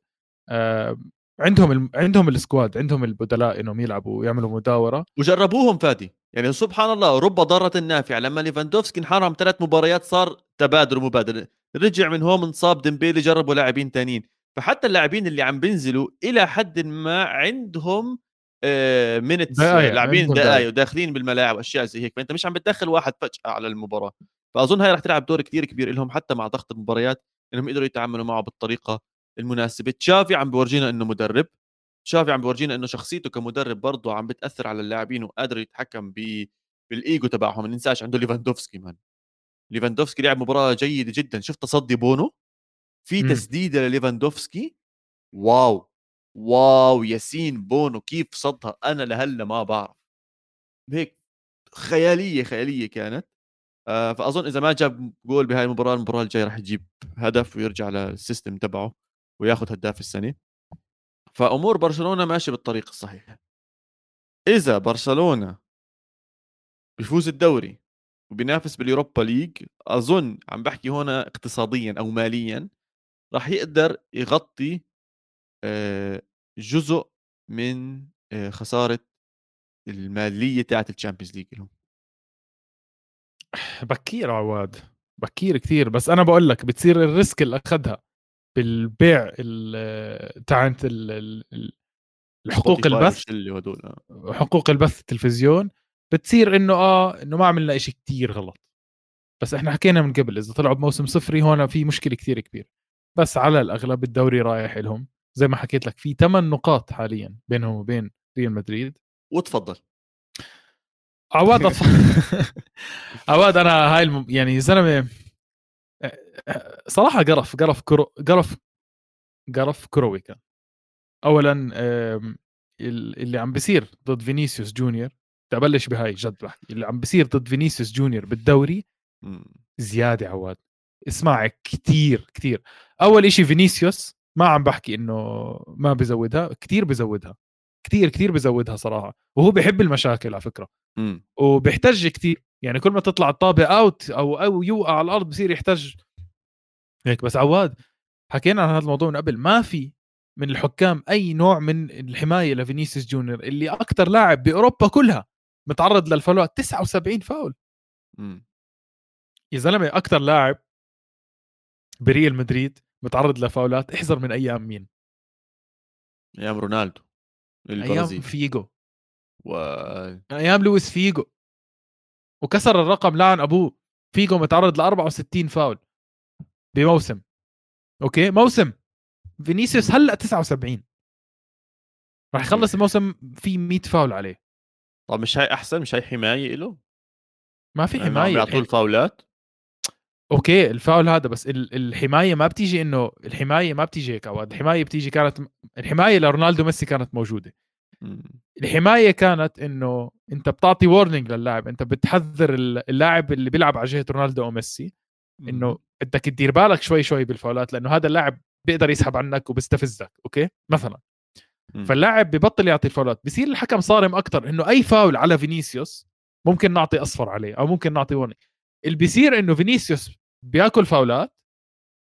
عندهم الم... عندهم ال squad عندهم البدلاء إنهم يلعبوا ويعملوا مداورة. وجربوهم فادي. يعني سبحان الله رب ضاره نافعه لما ليفاندوفسكي انحرم ثلاث مباريات صار تبادل ومبادله رجع من هون انصاب ديمبيلي جربوا لاعبين ثانيين فحتى اللاعبين اللي عم بينزلوا إلى حد ما عندهم آه minutes لاعبين دقائق وداخلين بالملاعب وأشياء زي هيك. فأنت مش عم بتدخل واحد فجأة على المباراة. فأظن هاي رح تلعب دور كثير كبير لهم حتى مع ضغط المباريات إنهم يقدروا يتعاملوا معه بالطريقة المناسبة. تشافي عم بورجينا إنه مدرب. تشافي عم بورجينا إنه شخصيته كمدرب برضه عم بتأثر على اللاعبين وقادر يتحكم ب بالإيجو تبعهم. ما ننساش عنده ليفاندوفسكي man ليفاندوفسكي لعب مباراة جيدة جدا. شفت تصدي بونو؟ في. تسديدة لليفاندوفسكي. wow! wow! ياسين بونو كيف صدها؟ أنا لهلأ ما بعرف. هيك خيالية خيالية كانت. آه فأظن إذا ما جاب جول بهاي المباراة المباراة الجاية راح يجيب هدف ويرجع لل system تبعه. وياخذ هداف السنة. فأمور برشلونة ماشية بالطريق الصحيح إذا برشلونة بيفوز الدوري وبينافس بال Europa League أظن عم بحكي هنا اقتصاديا أو ماليا راح يقدر يغطي آه، جزء من آه، خسارة المالية تاعت ال Champions League لهم بكير عواد بكير كثير. بس أنا بقول لك بتصير ال risk اللي أخذها. بالبيع تاعت الحقوق البث آه. حقوق البث التلفزيون بتصير إنه آه إنه ما عملنا شيء كثير غلط. بس إحنا حكينا من قبل إذا طلعوا بموسم صفري هون في مشكلة كثير كبيرة. بس على الأغلب الدوري رايح لهم. زي ما حكيت لك في ثمان نقاط حاليا بينهم وبين ريال مدريد. وتفضل. عواد (laughs) عواد أنا هاي الم... يعني زلمة صراحة قرف قرف كرو قرف قرف كروي كان اولا اللي عم بيصير ضد فينيسيوس جونيور ابلش بهاي جد بحكي اللي عم بيصير ضد فينيسيوس جونيور بالدوري زيادة عواد. اسمع كثير كثير أول إشي فينيسيوس ما عم بحكي إنه ما بزودها كثير بزودها. كثير كثير بزودها صراحة. وهو بحب المشاكل على فكرة. وبيحتج كثير يعني كل ما تطلع الطابة out أو أو يوقع على الأرض بصير يحتج هيك بس عواد حكينا عن هذا الموضوع من قبل ما في من الحكام أي نوع من الحماية لفينيسيوس جونيور اللي أكثر لاعب بأوروبا كلها متعرض للفاولات 79 فاول. م. يا زلمة أكثر لاعب بريال مدريد متعرض لفاولات احزر من أيام مين؟ أيام رونالدو أيام فيجو. و أيام لويس فيجو. وكسر الرقم لعن أبوه فيجو متعرض ل 64 فاول بموسم. okay؟ موسم فينيسيوس هلأ 79 راح يخلص الموسم في 100 فاول عليه. طب مش هاي أحسن؟ مش هاي حماية له ما في حماية بيعطوه الفاولات؟ okay الفاول هذا بس الحماية ما بتيجي إنه الحماية ما بتيجي هيك الحماية بتيجي كانت الحماية لرونالدو ميسي كانت موجودة. الحماية كانت إنه أنت بتعطي warning للاعب أنت بتحذر اللاعب اللي بيلعب على جهة رونالدو أو ميسي إنه بدك تدير بالك شوي شوي بالفاولات لأنه هذا اللاعب بيقدر يسحب عنك وبيستفزك okay؟ مثلا. فاللاعب ببطل يعطي الفاولات. بصير الحكم صارم أكثر إنه أي فاول على فينيسيوس ممكن نعطي أصفر عليه أو ممكن نعطي warning اللي بيصير إنه فينيسيوس بياكل فاولات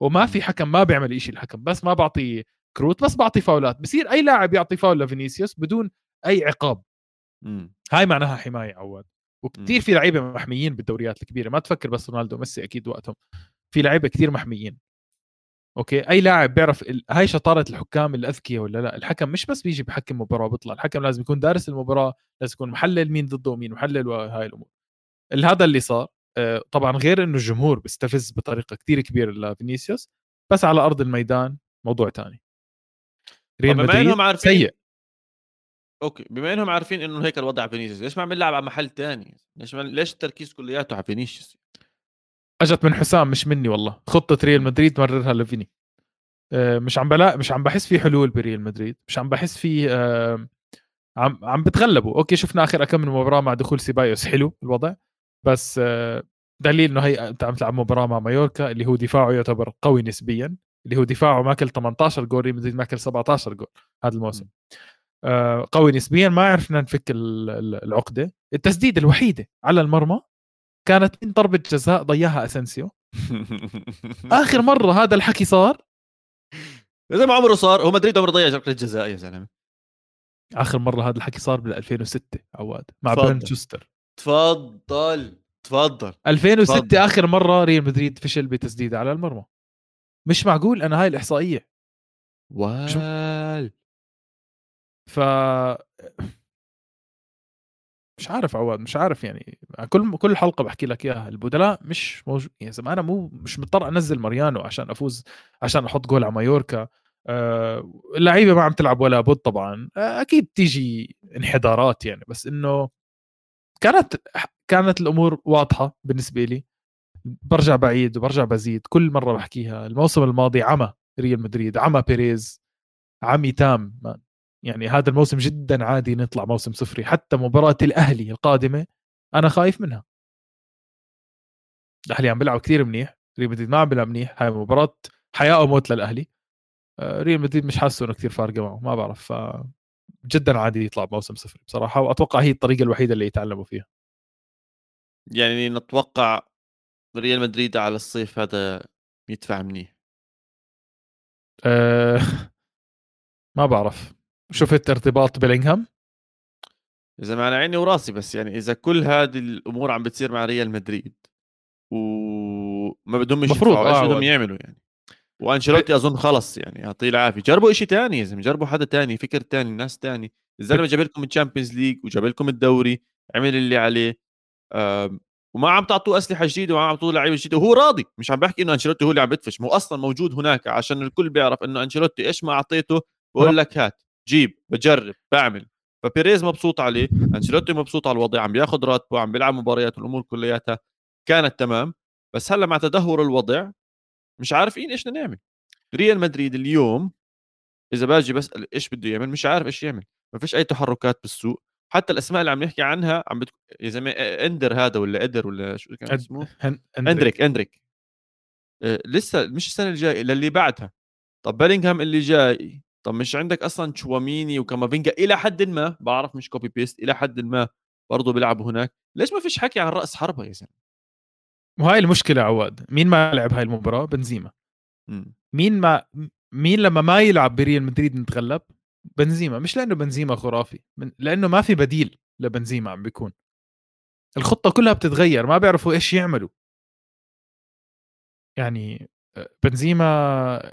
وما في حكم ما بيعمل شيء الحكم بس ما بعطي كروت بس بعطي فاولات. بصير أي لاعب يعطي فاول لفينيسيوس بدون أي عقاب. مم. هاي معناها حماية عواد. وكثير في لعيبة محميين بالدوريات الكبيرة. ما تفكر بس رونالدو وميسي أكيد وقتهم. في لعيبة كثير محميين. okay؟ أي لاعب بيعرف ال... هاي شطارة الحكام الأذكياء ولا لا؟ الحكم مش بس بيجي بحكم مباراة وبيطلع. الحكم لازم يكون دارس المباراة لازم يكون محلل مين ضده ومين محلل وهاي الأمور. هذا اللي صار. آه، طبعا غير إنه الجمهور بيستفز بطريقة كثير كبيرة لفينيسيوس بس على أرض الميدان موضوع ثاني ريال مدريد عارفين سيء. okay بما إنهم عارفين إنه هيك الوضع فينيسيوس ليش ما عم يلعب على محل ثاني ليش ما... ليش التركيز كلياته على فينيسيوس؟ أجت من حسام مش مني والله. خطة ريال مدريد مررها لفيني آه، مش عم بلا مش عم بحس في حلول بريال مدريد. مش عم بحس في عم عم بتغلبوا. okay شفنا آخر كم من مباراة مع دخول سيبايوس حلو الوضع. بس آه، دليل إنه هي أنت عم تلعب مباراة مع مايوركا اللي هو دفاعه يعتبر قوي نسبيا. اللي هو دفاعه ماكل 18 جول ريال مدريد ماكل 17 جول هذا الموسم. آه قوي نسبيا ما عرفنا نفك العقدة. التسديدة الوحيدة على المرمى كانت من ضربة جزاء ضيعها اسنسيو (laughs) آخر مرة هذا الحكي صار. زي ما عمره صار هو مدريد عمره ضيع ركله جزاء يا زلمة. آخر مرة هذا الحكي صار بال 2006 عواد مع بيرند شوستر تفضل تفضل. 2006 تفضل. آخر مرة ريال مدريد فشل بتسديدة على المرمى. مش معقول أنا هاي الإحصائية. وال ف مش عارف عواد مش عارف يعني كل كل حلقة بحكي لك إياها البدلاء مش موجود يعني زي أنا مو مش مضطر أنزل ماريانو عشان أفوز عشان أحط جول على مايوركا. آه اللعيبة ما عم تلعب ولا بد طبعا. آه أكيد تيجي انحدارات يعني بس إنه كانت كانت الأمور واضحة بالنسبة لي. برجع بعيد وبرجع بزيد. كل مرة بحكيها. الموسم الماضي عمى ريال مدريد عمى بيريز عمي تام يعني هذا الموسم جدا عادي نطلع موسم صفري. حتى مباراة الأهلي القادمة أنا خايف منها. الأهلي عم بيلعب كثير منيح. ريال مدريد ما عم بيلعب منيح. هاي مباراة حياة أو موت للأهلي. آه، ريال مدريد مش حاسه إنه كثير فارقة معه. ما بعرف. ف جدا عادي يطلع بموسم صفري بصراحة. وأتوقع هي الطريقة الوحيدة اللي يتعلموا فيها. يعني نتوقع ريال مدريد على الصيف هذا يدفع منيح؟ أه (laughs) ما بعرف. شفت ارتباط بيلينغهام؟ إذا ما على عيني وراسي بس يعني إذا كل هذه الأمور عم بتصير مع ريال مدريد وما بدهم المفروض إيش آه بدهم يعملوا يعني. وأنشيلوتي أظن خلص يعني يعطيه العافية. جربوا شيء ثاني يا زلمة جربوا حدا ثاني فكر ثاني ناس ثاني الزلمة جاب لكم ال Champions League وجاب لكم الدوري عمل اللي عليه. وما عم تعطوه أسلحة جديدة وما عم تعطوه لعيبة جديدة. وهو راضي مش عم بحكي إنه أنشيلوتي هو اللي عم بدفش مو أصلا موجود هناك عشان الكل بيعرف إنه أنشيلوتي إيش ما أعطيته بقول لك هات جيب بجرب بعمل. فبيريز مبسوط عليه أنشيلوتي مبسوط على الوضع عم بياخذ راتبه عم بيلعب مباريات والأمور كلياتها كانت تمام. بس هلأ مع تدهور الوضع مش عارفين إيش بدنا نعمل. ريال مدريد اليوم إذا بأجي بسأل إيش بده يعمل مش عارف إيش يعمل. ما فيش أي تحركات بالسوق. حتى الأسماء اللي عم نحكي عنها عم بتك... يا زلمة إندر هذا ولا إدر ولا شو كان اسمه؟ إندريك. إندريك آه لسه مش السنة الجاية للي بعدها. طب بيلينغهام اللي جاي طب مش عندك أصلا تشواميني وكامافينجا؟ إلى حد ما بعرف مش copy paste إلى حد ما برضه بيلعبوا هناك. ليش ما فيش حكي عن رأس حربة يا زلمة؟ وهاي المشكلة عواد. مين ما لعب هاي المباراة؟ بنزيما. مين ما مين لما ما يلعب بريال مدريد نتغلب؟ بنزيما مش لأنه بنزيما خرافي لأنه ما في بديل لبنزيما عم بيكون. الخطة كلها بتتغير ما بيعرفوا إيش يعملوا. يعني بنزيما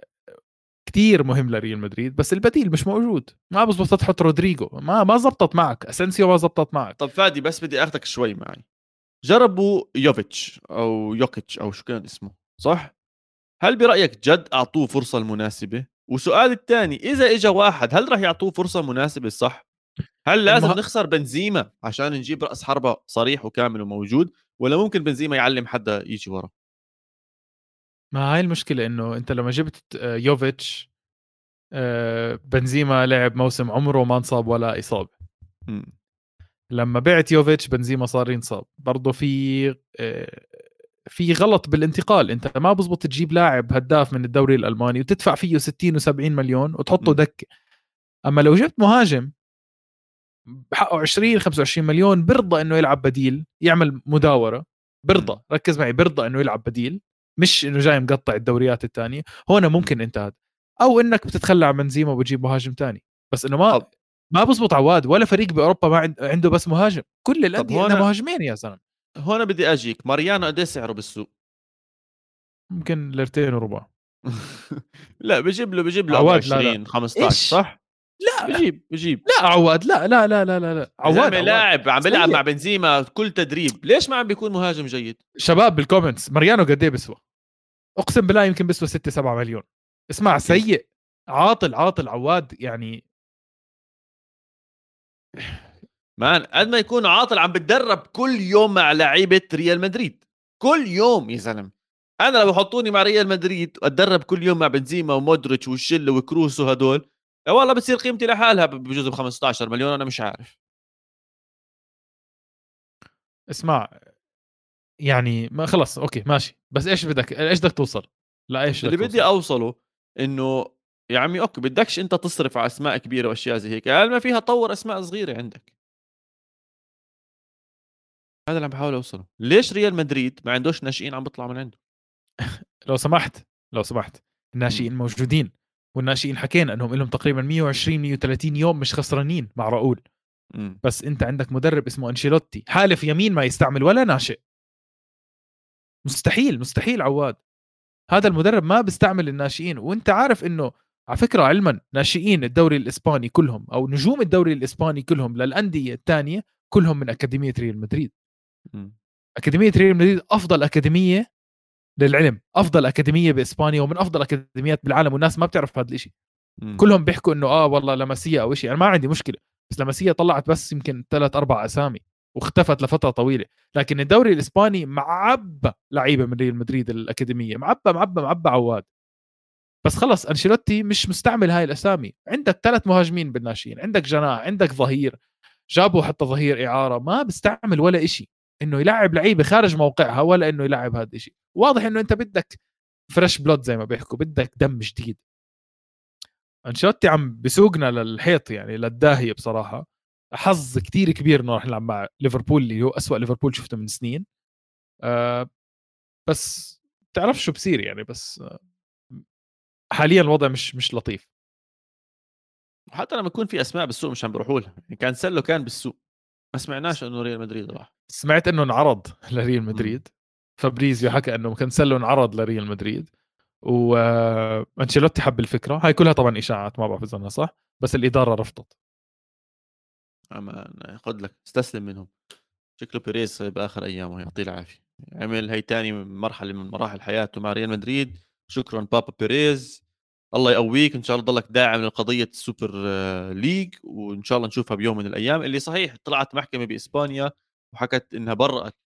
كتير مهم لريال مدريد بس البديل مش موجود. ما بزبط تحط رودريجو ما ما زبطت معك اسنسيو ما زبطت معك. طب فادي بس بدي اخذك شوي معي. جربوا يوفيتش أو يوكيتش أو شو كان اسمه صح؟ هل برأيك جد أعطوه فرصة المناسبة؟ وسؤال الثاني إذا اجى واحد هل راح يعطوه فرصة مناسبة؟ صح. هل لازم المه... نخسر بنزيما عشان نجيب رأس حربة صريح وكامل وموجود ولا ممكن بنزيما يعلم حدا يجي ورا؟ ما هاي المشكلة إنه أنت لما جبت آه، يوفيتش آه، بنزيما لعب موسم عمره ما انصاب ولا إصابة. لما بعت يوفيتش بنزيما صار ينصاب. برضه في آه، في غلط بالانتقال. انت ما بزبط تجيب لاعب هداف من الدوري الألماني وتدفع فيه 60 و70 مليون وتحطه دكة. أما لو جبت مهاجم بحقه 20 25 مليون برضى إنه يلعب بديل يعمل مداورة. برضى ركز معي برضى إنه يلعب بديل مش إنه جاي مقطع الدوريات الثانية هون ممكن انت أو إنك بتتخلى عن بنزيما وبتجيب مهاجم ثاني بس إنه ما. ما بزبط عواد ولا فريق بأوروبا ما عنده بس مهاجم. كل الأندية عندها مهاجمين يا زلمة. هون بدي أجيك. ماريانو قد سعره بالسوق؟ ممكن ليرتين وربع. (laughs) لا بجيب له بجيب له 20 15 صح؟ لا بجيب بجيب. لا عواد لا لا لا لا لا, لا. عواد لاعب عم بيلعب مع بنزيما كل تدريب. ليش ما عم بيكون مهاجم جيد؟ شباب بال comments ماريانو قد إيه بيسوى أقسم بالله يمكن بيسوى 6 7 مليون. اسمع سيء. عاطل عاطل عواد يعني man قد ما يكون عاطل عم بتدرب كل يوم مع لعيبة ريال مدريد. كل يوم يا زلمة. أنا لو بحطوني مع ريال مدريد واتدرب كل يوم مع بنزيما ومودريتش والشلة وكروس وهدول. والله بتصير قيمتي لحالها بجوز ب 15 مليون أنا مش عارف. اسمع يعني ما خلص okay ماشي. بس إيش بدك إيش بدك توصل؟ لا إيش اللي بدي أوصله إنه يا عمي okay بدكش أنت تصرف على أسماء كبيرة وأشياء زي هيك. يعني ما فيها طور أسماء صغيرة عندك. هذا اللي عم بحاول أوصله ليش ريال مدريد ما عندوش ناشئين عم بيطلع من عنده (laughs) لو سمحت لو سمحت الناشئين. موجودين والناشئين حكينا إنهم لهم تقريبا 120 130 يوم مش خسرانين مع راؤول. بس أنت عندك مدرب اسمه أنشيلوتي حالف يمين ما يستعمل ولا ناشئ مستحيل مستحيل عواد هذا المدرب ما بيستعمل الناشئين وأنت عارف إنه على فكرة علما ناشئين الدوري الإسباني كلهم أو نجوم الدوري الإسباني كلهم للأندية الثانية كلهم من أكاديمية ريال مدريد. أكاديمية ريال مدريد أفضل أكاديمية للعلم أفضل أكاديمية بإسبانيا ومن أفضل أكاديميات بالعالم والناس ما بتعرف هذا الشيء كلهم بيحكوا إنه آه والله لمسيه أو شيء أنا ما عندي مشكلة بس لمسيه طلعت بس يمكن ثلاث أربع أسامي واختفت لفترة طويلة. لكن الدوري الإسباني معبى لعيبة من ريال مدريد الأكاديمية معبى معبى معبى عواد. بس خلص أنشيلوتي مش مستعمل هاي الأسامي. عندك ثلاث مهاجمين بالناشئين عندك جناح عندك ظهير جابوا حتى ظهير إعارة ما بيستعمل ولا شيء إنه يلعب لعيبة خارج موقعها ولا إنه يلعب هذا الشيء واضح إنه أنت بدك فريش بلود زي ما بيحكوا بدك دم جديد أنشيلوتي عم بسوقنا للحيط يعني للداهية بصراحة. حظ كتير كبير إنه راح نلعب مع ليفربول اللي هو أسوأ ليفربول شفته من سنين. أه بس تعرف شو بصير يعني بس آه، حاليا الوضع مش مش لطيف. حتى لما يكون في أسماء بالسوق مش عم بيروحوا لها. يعني كانسلو كان بالسوق ما سمعناش إنه ريال مدريد راح. سمعت إنه انعرض (laughs) لريال مدريد. فابريزيو حكى إنه كانسلو انعرض لريال مدريد. وانشيلوتي حب الفكرة. هاي كلها طبعا إشاعات ما بعرف إذا صح بس الإدارة رفضت. اما خذ لك استسلم منهم. شكله بيريز باخر أيامه يعطيه العافية. عمل هي تاني مرحلة من مراحل حياته مع ريال مدريد. شكرا بابا بيريز. الله يقويك. إن شاء الله ضلك داعم لقضية ال Super League وإن شاء الله نشوفها بيوم من الأيام. اللي صحيح طلعت محكمة بإسبانيا. وحكت إنها برأت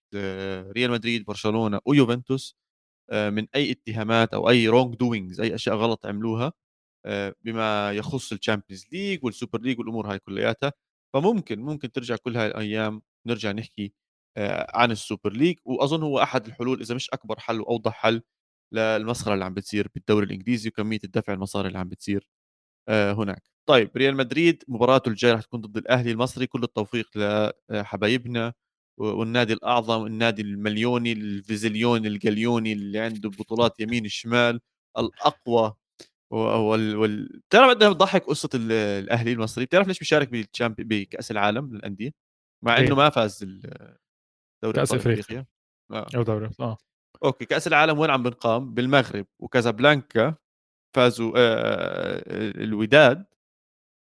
ريال مدريد برشلونة ويوفنتوس من أي اتهامات أو أي wrongdoings أي أشياء غلط عملوها بما يخص ال Champions League وال Super League والأمور هاي كلياتها. فممكن ممكن ترجع كل هاي الأيام نرجع نحكي عن ال Super League وأظن هو أحد الحلول إذا مش أكبر حل وأوضح حل للمسخرة اللي عم بتصير بالدوري الإنجليزي وكمية الدفع المصاري اللي عم بتصير هناك. طيب ريال مدريد مباراته الجاية رح تكون ضد الأهلي المصري. كل التوفيق لحبايبنا والنادي الأعظم النادي المليوني الفيزليوني الجليوني اللي عنده بطولات يمين الشمال الأقوى وال... وال... بتعرف قد بتضحك قصة الأهلي المصري؟ بتعرف ليش بيشارك بال Champ بكأس العالم للأندية؟ مع إنه ما فاز دوري كأس إفريقيا. آه. أو دوري آه. أوكي كأس العالم وين عم بنقام؟ بالمغرب. وكازابلانكا فازوا آآ الوداد. آآ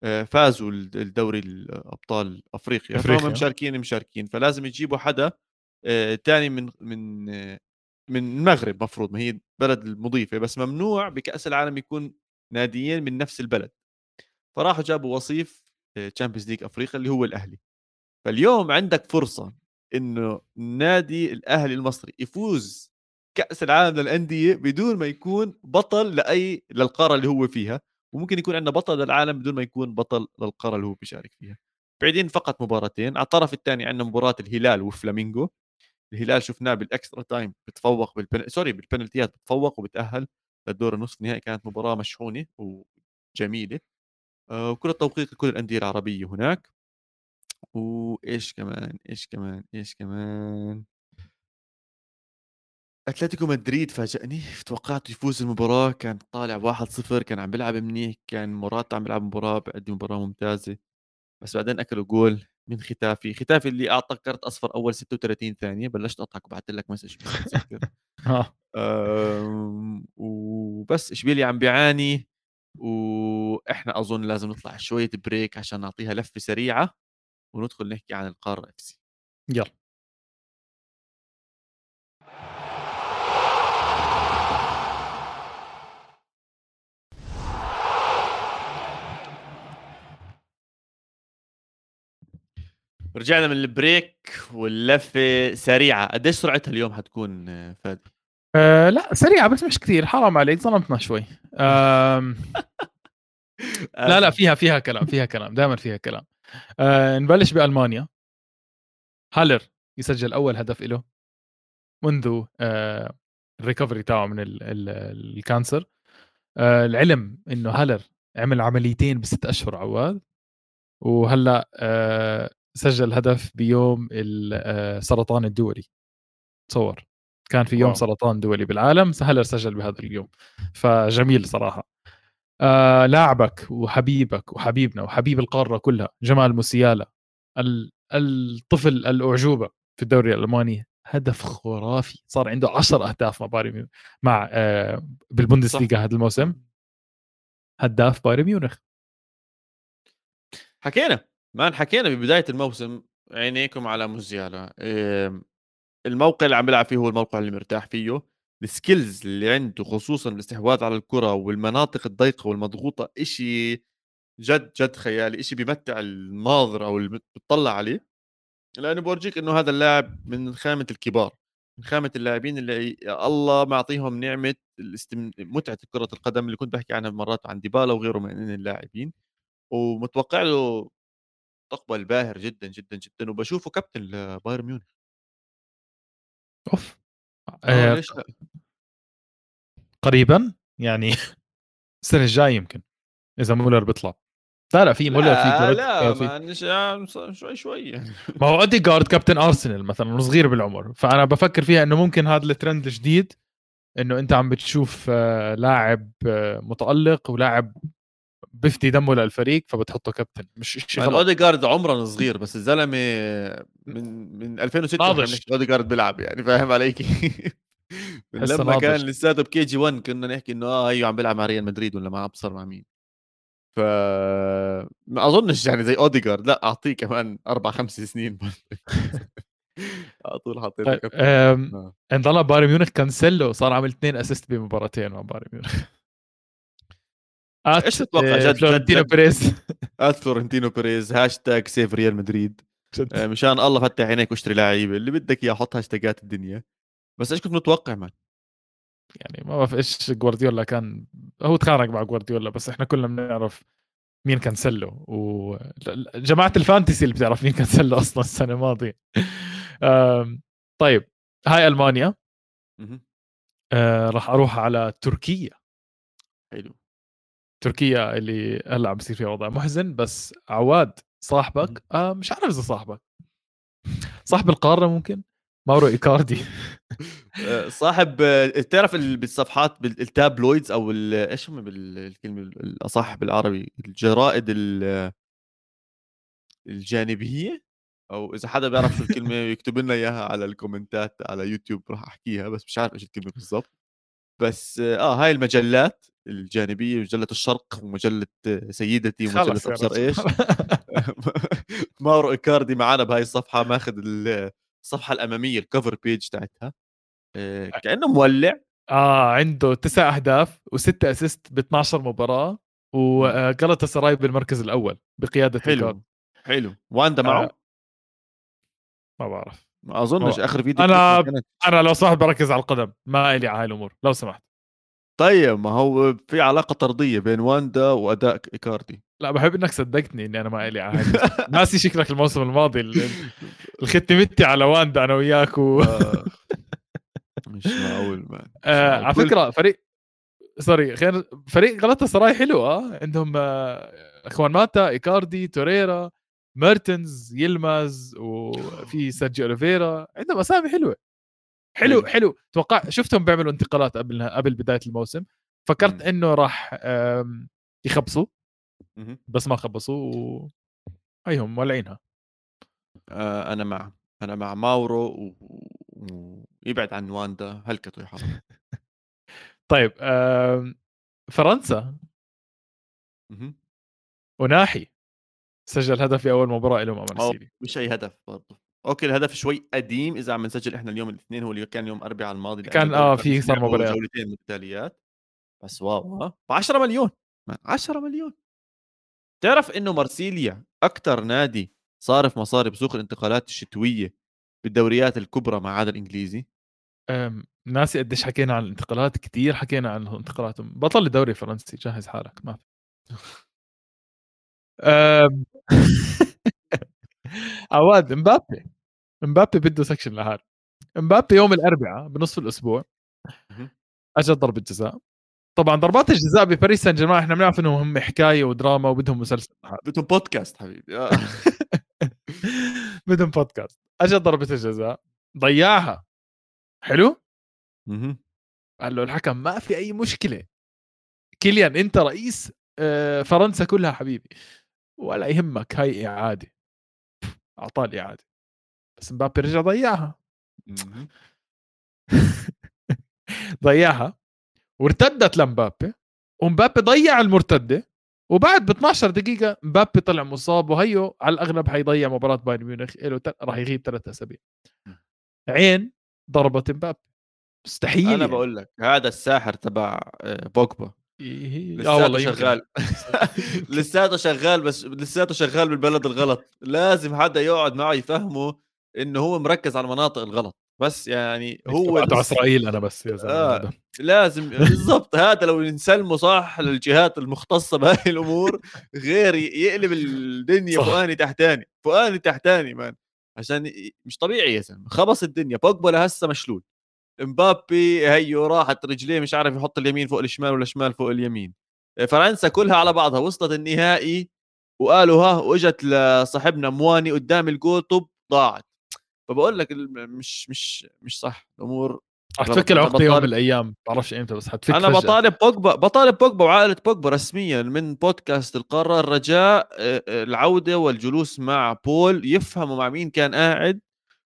فازوا الدوري الأبطال أفريقيا، فهُم. مشاركين، مشاركين، فلازم يجيبوا حدا آآ تاني من من من المغرب مفروض، ما هي البلد المضيفة، بس ممنوع بكأس العالم يكون ناديين من نفس البلد، فراحوا جابوا وصيف Champions League أفريقيا اللي هو الأهلي، فاليوم عندك فرصة إنه النادي الأهلي المصري يفوز كأس العالم للأندية بدون ما يكون بطل لأي للقارة اللي هو فيها، وممكن يكون عندنا بطل للعالم بدون ما يكون بطل للقارة اللي هو بيشارك فيها، بعيدين فقط مباراتين، على الطرف الثاني عندنا مباراة الهلال وفلامينجو، الهلال شفناه بال extra time بتفوق بالبن... sorry بالبنالتيات بتفوق وبتأهل للدور النصف النهائي كانت مباراة مشحونة وجميلة. آه، وكل التوفيق لكل الأندية العربية هناك. وإيش كمان إيش كمان إيش كمان؟ أتلتيكو مدريد فاجأني توقعت يفوز المباراة كان طالع 1-0 كان عم بيلعب منيح كان موراتا عم بيلعب مباراة بيقدم مباراة ممتازة. بس بعدين اكلوا جول من ختافي ختافي اللي أعطى كرت أصفر أول 36 ثانية بلشت أضحك وبعثت لك message (laughs) آه. وبس إشبيليا عم بيعاني وإحنا أظن لازم نطلع شوية break عشان نعطيها لفة سريعة وندخل نحكي عن القارة FC. يلا. رجعنا من ال break واللفة سريعة. قديش سرعتها اليوم حتكون فادي أه لا سريعة بس مش كثير. حرام عليك ظلمتنا شوي. أه (laughs) لا لا فيها فيها كلام فيها كلام دائما فيها كلام. أه نبلش بألمانيا. هالر يسجل أول هدف له منذ أه ال recovery تاعه من ال ال ال cancer. أه العلم إنه هالر عمل عمليتين بست أشهر عواد. وهلأ أه سجل هدف بيوم السرطان آه، الدولي. تصور. كان في يوم واو. سرطان دولي بالعالم هلر سجل بهذا اليوم. فجميل صراحة. آه لاعبك وحبيبك وحبيبنا وحبيب القارة كلها جمال موسيالا الطفل الأعجوبة في الدوري الألماني هدف خرافي. صار عنده 10 أهداف مع بايرن مع آه بالبوندسليغا هذا الموسم. هداف بايرن ميونخ. حكينا. ما حكينا ببداية الموسم عينيكم على موزيالا. الموقع اللي عم بيلعب فيه هو الموقع اللي مرتاح فيه. ال skills اللي عنده خصوصا الاستحواذ على الكرة والمناطق الضيقة والمضغوطة إشي جد جد خيالي إشي بيمتع الناظر أو اللي بتطلع عليه. لأنه بورجيك إنه هذا اللاعب من خامة الكبار من خامة اللاعبين اللي الله معطيهم نعمة الاستم... متعة كرة القدم اللي كنت بحكي عنها مرات عن ديبالا وغيره من اللاعبين. ومتوقع له مستقبل باهر جدًا، جدًا، جدًا، وباشوفه كابتن لبايرن ميونخ. أوف! آه ليش لأ؟ قريبًا؟ يعني (laughs) السنة الجاية يمكن إذا مولر بيطلع. لا، لأ في مولر في لا، لا في شوي، شوي يعني. ما هو أوديجارد كابتن أرسنال مثلًا وصغير بالعمر، فأنا بفكر فيها إنه ممكن هذا الترند الجديد إنه أنت عم بتشوف آه، لاعب آه، متألق ولاعب بفدي دمه للفريق فبتحطه كابتن مش شيء غلط. اوديجارد عمره صغير بس الزلمة من من 2006 اوديجارد بيلعب يعني فاهم علي؟ (laughs) كيف لما كان لساته ب KG 1 كنا نحكي إنه آه هيو عم بيلعب مع ريال مدريد ولا ما أبصر مع مين. ف ما أظنش يعني زي اوديجارد لأ أعطيه كمان أربع خمس سنين (laughs) على طول حطيته طيب، كابتن. انضل بايرن ميونخ كانسيلو صار عامل اثنين assist بمباراتين مع بايرن ميونخ. إيش تتوقع؟ جد فلورنتينو بيريز. (laughs) at فلورنتينو بيريز. hashtag save ريال مدريد. آه، مشان الله فتح عينيك واشتري لعيبة. اللي بدك إياه حط هاشتاجات الدنيا. بس إيش كنت متوقع man؟ يعني ما بعرف إيش جوارديولا كان هو تخانق مع جوارديولا بس إحنا كلنا بنعرف مين كانسلو وجماعه ال fantasy اللي بتعرف مين كانسلو (laughs) أصلا السنة الماضية. طيب هاي ألمانيا. آه راح أروح على تركيا. حلو. تركيا اللي هلأ عم بصير فيها وضع محزن بس عواد صاحبك آه مش عارف إذا صاحبك. صاحب القارة ممكن؟ ماورو إيكاردي. (laughs) آه، صاحب آه، تعرف بالصفحات بال tabloids أو إيش هم بالكلمة الأصح بالعربي؟ الجرائد الجانبية؟ أو إذا حدا بيعرف شو الكلمة (laughs) يكتب لنا إياها على ال comments ات على يوتيوب راح أحكيها بس مش عارف إيش الكلمة بالضبط. بس آه هاي المجلات الجانبية مجلة الشرق ومجلة سيدتي ومجلة أبصر. إيش؟ (laughs) ماورو إيكاردي معنا بهاي الصفحة ماخذ الصفحة الأمامية ال cover page تاعتها. آه، كأنه مولع. آه عنده تسع أهداف وستة assist ب 12 مباراه وغلطة سراي بالمركز الأول بقيادة. حلو حلو. واندا معه؟ آه، ما بعرف. ما أظنش آخر فيديو كانت أنا لو صاحب بركز على القدم ما إلي على هاي الأمور لو سمحت. طيب ما هو في علاقة طردية بين واندا وأداء إيكاردي. لا بحب إنك صدقتني إني أنا ما إلي على الأمور. (laughs) ناسي شكلك الموسم الماضي ال- الختمتي على واندا أنا وياك و... آه. (laughs) مش معقول man آه على فكرة فريق سوري غير فريق غلطة سراي حلو آه. عندهم آه آه خوان ماتا إيكاردي توريرا ميرتنز يلماز وفي سيرجيو أوليفيرا عندهم أسامي حلوة. حلو حلو. حلو. توقع شفتهم بيعملوا انتقالات قبل قبل بداية الموسم. فكرت. إنه راح يخبصوا. بس ما خبصوا و... هيهم مولعينها. آه أنا مع أنا مع ماورو و- و- ويبعد عن واندا. هلكته يا حرام (laughs) طيب آم، فرنسا. أوناحي سجل هدف في أول مباراة له مع أو مارسيليا مش أي هدف برضه أوكي الهدف شوي قديم إذا عم نسجل إحنا اليوم الاثنين هو اللي كان يوم أربعاء الماضي كان آه في صار مباريات. جولتين متتاليات. بس wow ها؟ ب 10 مليون man 10 مليون. تعرف إنه مارسيليا أكثر نادي صارف مصاري بسوق الانتقالات الشتوية بالدوريات الكبرى ما عدا الإنجليزي؟ أم، ناسي قديش حكينا عن الانتقالات كتير حكينا عن انتقالاتهم بطل الدوري الفرنسي جهز حالك ما في. (laughs) (laughs) (laughs) عواد مبابي. مبابي بده سكشن لهذا مبابي يوم الأربعاء بنصف الأسبوع. اجى ضربة جزاء. طبعا ضربات الجزاء بباريس سان جيرمان إحنا بنعرف انهم هم حكاية ودراما وبدهم مسلسل. بدهم بودكاست حبيبي. آه. (laughs) بدهم بودكاست اجى ضربة الجزاء. ضيعها. حلو. قال له الحكم ما في أي مشكلة. كيليان أنت رئيس آه، فرنسا كلها حبيبي. ولا يهمك هاي إعادة. اعطاه الاعاده بس مبابي رجع ضيعها. (laughs) ضيعها وارتدت لمبابي ومبابي ضيع المرتدة وبعد ب 12 دقيقة مبابي طلع مصاب وهيو على الاغلب حيضيع مباراة بايرن ميونخ له تل... راح يغيب ثلاث أسابيع. عين ضربت مبابي. مستحيل أنا يعني. بقول لك هذا الساحر تبع آه، بوجبا. لساته والله. شغال. (laughs) لساته شغال بس لساته شغال بالبلد الغلط. لازم حدا يقعد معه يفهمه إنه هو مركز على المناطق الغلط. بس يعني هو على بس إسرائيل أنا بس يا زلمة آه. لازم (laughs) بالضبط. هذا لو نسلمه صح للجهات المختصة بهاي الأمور غير يقلب الدنيا. فوقاني تحتاني. فوقاني تحتاني مان. عشان مش طبيعي يا زلمة. خبص الدنيا. بوجبا لهسه مشلول. امبابي هيو راحت رجليه مش عارف يحط اليمين فوق الشمال ولا الشمال فوق اليمين. فرنسا كلها على بعضها وصلت النهائي وقالوا ها وإجت لصاحبنا مواني قدام الجول طب ضاعت. فبقول لك مش مش مش صح الأمور رح تفك العقده يوم من الأيام بعرفش إمتى بس حتفك أنا فجأة. بطالب بوجبا بطالب بوجبا وعائلة بوجبا رسميا من بودكاست القارة الرجاء آه، آه، العودة والجلوس مع بول يفهموا مع مين كان قاعد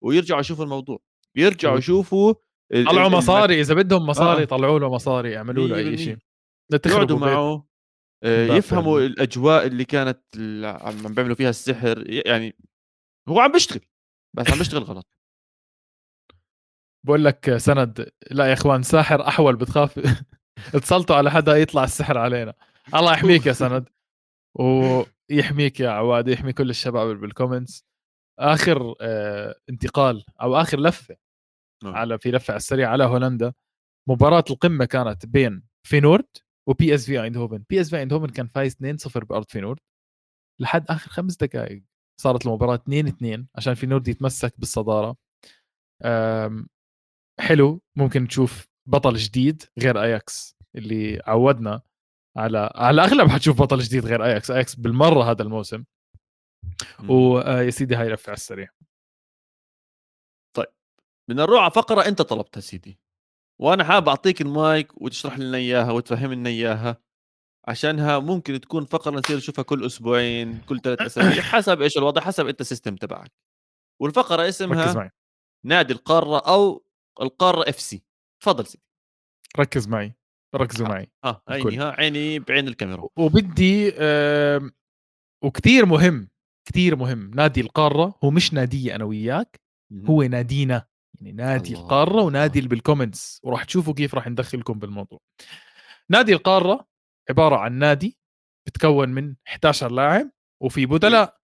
ويرجعوا يشوفوا الموضوع يرجعوا يشوفوا طلعوا مصاري إذا بدهم مصاري آه. طلعوا له مصاري يعملوا له أي 100%. شيء يقعدوا معه آه، يفهموا. الأجواء اللي كانت عم بيعملوا فيها السحر يعني هو عم بيشتغل بس عم بيشتغل غلط بقول لك سند لا يا إخوان ساحر أحول بتخاف (laughs) اتصلتوا على حدا يطلع السحر علينا الله (laughs) يحميك يا سند ويحميك يا عواد يحمي كل الشباب بالكومنتس آخر آه انتقال أو آخر لفة نعم. على في لفة على السريع على هولندا. مباراة القمة كانت بين فينورد وبي اس في ايندهوفن بي اس في ايندهوفن كان فايز 2-0 بأرض فينورد. لحد آخر خمس دقائق صارت المباراة 2 2 عشان فينورد يتمسك بالصدارة. حلو. ممكن نشوف بطل جديد غير اياكس اللي عودنا على على الأغلب حتشوف بطل جديد غير اياكس اياكس بالمرة هذا الموسم. ويا سيدي هاي لفة على السريع. بدنا نروح على فقرة أنت طلبتها سيدي وأنا حابب أعطيك المايك وتشرح لنا إياها وتفهم لنا إياها عشانها ممكن تكون فقرة نصير نشوفها كل أسبوعين كل ثلاث (clears throat) أسابيع حسب إيش الوضع حسب أنت ال system تبعك. والفقرة اسمها نادي القارة أو القارة FC تفضل سيدي. ركز معي ركزوا معي آه. عيني ها عيني بعين الكاميرا. وبدي آم، وكتير مهم كتير مهم. نادي القارة هو مش نادي أنا وياك. هو نادينا. يعني نادي الله. القارة ونادي اللي بالكومنتس وراح تشوفوا كيف راح ندخلكم بالموضوع نادي القارة عبارة عن نادي بتكون من 11 لاعب وفي بدلاء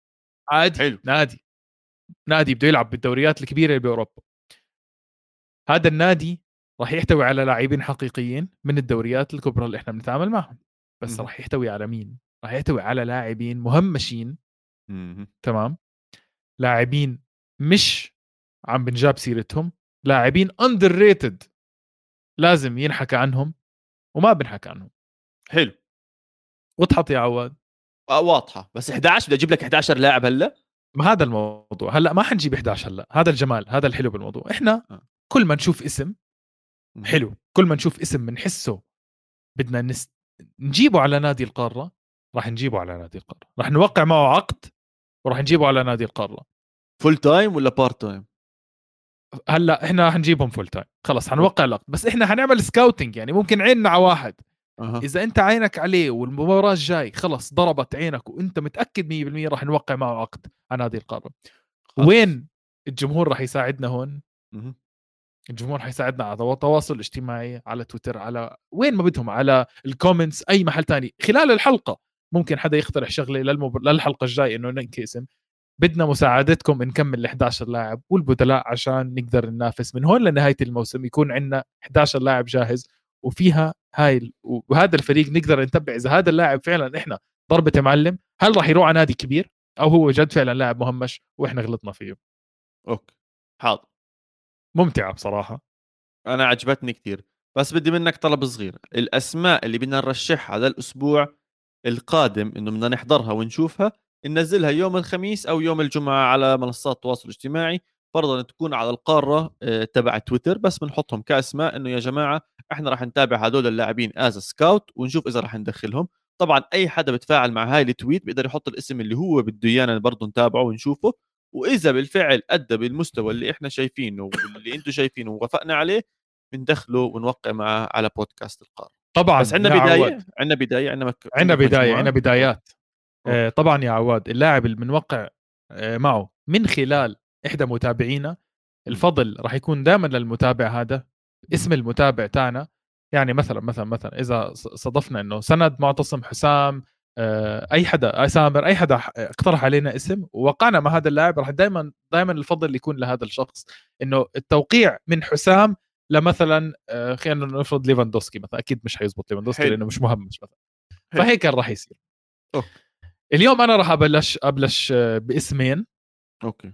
عادي حلو. نادي نادي بده يلعب بالدوريات الكبيرة اللي بأوروبا هذا النادي راح يحتوي على لاعبين حقيقيين من الدوريات الكبرى اللي إحنا بنتعامل معهم بس. راح يحتوي على مين راح يحتوي على لاعبين مهمشين مهم. تمام لاعبين مش عم بنجاب سيرتهم. لاعبين underrated لازم ينحكى عنهم وما بنحكى عنهم. حلو. وضحت يا عواد؟ آه واضحة. بس 11 بدي أجيب لك 11 لاعب هلأ. ما هذا الموضوع. هلأ ما حنجيب 11 هلأ. هذا الجمال هذا الحلو بالموضوع. إحنا آه. كل ما نشوف اسم. حلو. كل ما نشوف اسم بنحسه بدنا نس... نجيبه على نادي القارة. راح نجيبه على نادي القارة. راح نوقع معه عقد وراح نجيبه على نادي القارة. full time ولا part time هلأ إحنا حنجيبهم full time خلص حنوقع العقد بس إحنا حنعمل scouting يعني ممكن عيننا على واحد. أها. إذا أنت عينك عليه والمباراة الجاي خلص ضربت عينك وأنت متأكد 100% راح نوقع معه عقد على نادي القارة. خلص. وين الجمهور راح يساعدنا هون؟ مهم. الجمهور حيساعدنا على التواصل الاجتماعي على تويتر على وين ما بدهم على ال comments أي محل تاني. خلال الحلقة ممكن حدا يقترح شغلة للمب... للحلقة الجاية إنه ننقي اسم بدنا مساعدتكم نكمل ال 11 لاعب والبدلاء عشان نقدر ننافس من هون لنهاية الموسم. يكون عندنا 11 لاعب جاهز وفيها هاي وهذا الفريق نقدر نتبع. إذا هذا اللاعب فعلا إحنا ضربة معلم هل راح يروح على نادي كبير؟ أو هو جد فعلا لاعب مهمش وإحنا غلطنا فيه. أوكي حاضر. ممتعة بصراحة. أنا عجبتني كثير بس بدي منك طلب صغير. الأسماء اللي بدنا نرشحها هذا الأسبوع القادم إنه بدنا نحضرها ونشوفها ننزلها يوم الخميس أو يوم الجمعة على منصات التواصل الاجتماعي فرضا تكون على القارة آه، تبع تويتر بس بنحطهم كأسماء إنه يا جماعة إحنا راح نتابع هدول اللاعبين as scout ونشوف إذا راح ندخلهم طبعا أي حدا بتفاعل مع هاي التويت بيقدر يحط الاسم اللي هو بده ايانا برضه نتابعه ونشوفه وإذا بالفعل أدى بالمستوى اللي إحنا شايفينه واللي أنتم شايفينه ووافقنا عليه بندخله ونوقع معه على بودكاست القارة طبعا بس عندنا بداية. عندنا بداية عندنا. عندنا بداية؟ عندنا بدايات. آه، طبعا يا عواد اللاعب اللي بنوقع آه، معه من خلال إحدى متابعينا الفضل راح يكون دائما للمتابع هذا اسم المتابع تاعنا يعني مثلا مثلا مثلا إذا ص- صادفنا إنه سند معتصم حسام آه، أي حدا سامر أي حدا اقترح علينا اسم ووقعنا مع هذا اللاعب راح دائما دائما الفضل يكون لهذا الشخص إنه التوقيع من حسام لمثلا آه، خلينا نفرض ليفاندوسكي مثلا أكيد مش حيزبط ليفاندوسكي. لأنه مش مهمش مثلا. فهيك راح يصير أوكي. اليوم أنا راح أبلش أبلش آه، باسمين. أوكي.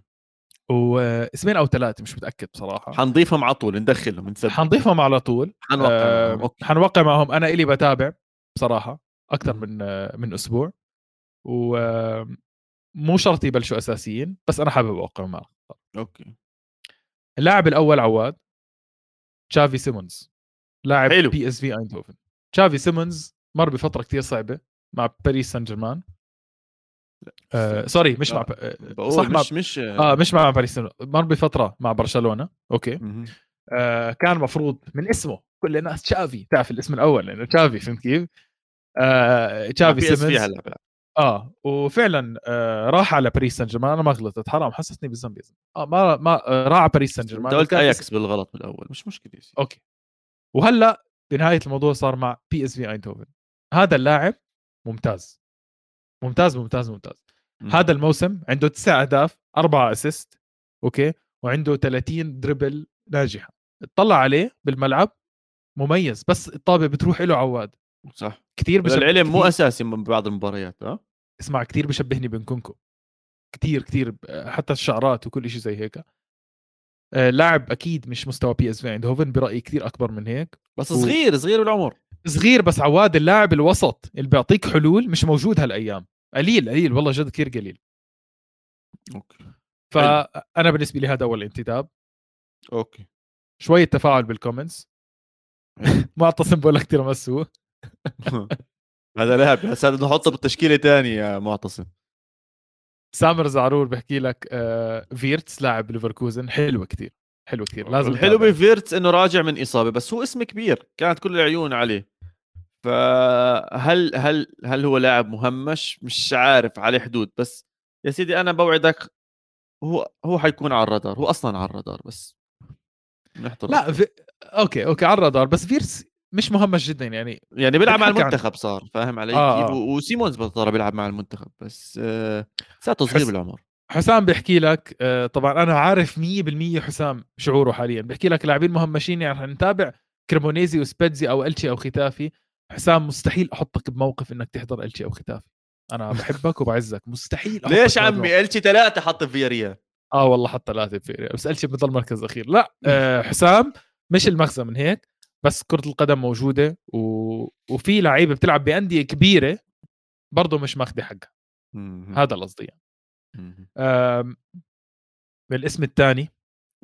واسمين أو ثلاثة مش متأكد بصراحة. حنضيفهم على طول ندخلهم نثبت حنضيفهم على طول. حنوقع آه، معهم. حنوقع معهم. أنا إلي بتابع بصراحة أكثر. من آه، من أسبوع. و مو شرط يبلشوا أساسيين بس أنا حابب أوقع معهم. okay. اللاعب الأول عواد تشافي سيمونز. لاعب. بي اس في ايندهوفن تشافي سيمونز مر بفترة كثير صعبة مع باريس سان جيرمان آه sorry مش مع آه، بقول صح مع مش مش آه. مش مع باريس سان مر بفترة مع برشلونة. okay. آه كان مفروض من اسمه. كل الناس تشافي. تعرف الاسم الأول لأنه تشافي فهمت كيف؟ آه تشافي بلعب. آه وفعلا آه راح على باريس سان جيرمان أنا ما غلطت. حرام حسسني بالذنب آه ما ما آه راح على باريس سان جيرمان قلت اياكس بالغلط بالأول. مش مشكلة. okay. وهلأ بنهاية الموضوع صار مع بي اس في ايندهوفن هذا اللاعب ممتاز. ممتاز ممتاز ممتاز. مم. هذا الموسم عنده تسع أهداف أربعة assist okay؟ وعنده 30 dribble ناجحة. اطلع عليه بالملعب مميز. بس الطابة بتروح له عواد. صح. كثير بشبه العلم مو كتير- أساسي من بعض المباريات آه اسمع كثير بشبهني بنكونكو. كثير كثير حتى الشعرات وكل شيء زي هيك. آه، لاعب أكيد مش مستوى بي اس في ايندهوفن برأيي كثير أكبر من هيك. بس و- صغير صغير بالعمر صغير بس عواد اللاعب الوسط اللي بيعطيك حلول مش موجود هالأيام. قليل قليل والله جد كثير قليل. okay. فانا بالنسبة لي هذا اول انتداب okay. شوية تفاعل بال comments (laughs) معتصم بقول لك تيرامسو (laughs) هذا لاعب بس هذا نحطه بالتشكيلة ثانية يا معتصم. سامر زعرور بحكي لك آه فيرتس لاعب ليفركوزن حلو كثير حلو كثير لازم الحلو. بفيرتس إنه راجع من إصابة بس هو اسم كبير كانت كل العيون عليه. فهل هل هل هو لاعب مهمش؟ مش عارف عليه حدود بس يا سيدي أنا بوعدك هو هو حيكون على الرادار هو أصلا على الرادار بس نحضر لا في... okay okay على الرادار بس فيرتس مش مهمش جدا يعني يعني بيلعب مع المنتخب عن... صار فاهم علي؟ آه كيف؟ آه. وسيمونز ترى بيلعب مع المنتخب بس آه صغير بالعمر. حسام بيحكي لك آه طبعا أنا عارف 100% حسام شعوره حاليا بيحكي لك لاعبين مهمشين يعني نتابع كريمونيزي وسبيتزي أو الشي أو ختافي. حسام مستحيل أحطك بموقف إنك تحضر إلشي أو ختافي. أنا بحبك وبعزك. مستحيل ليش عمي؟ إلشي ثلاثة حط في ريال آه والله حط ثلاثة في بس إلشي بضل مركز أخير. لا آه حسام مش المغزى من هيك بس كرة القدم موجودة و... وفي لعيبة بتلعب بأندية كبيرة برضه مش ماخذه حقها. هذا القصدي يعني. آم... الاسم الثاني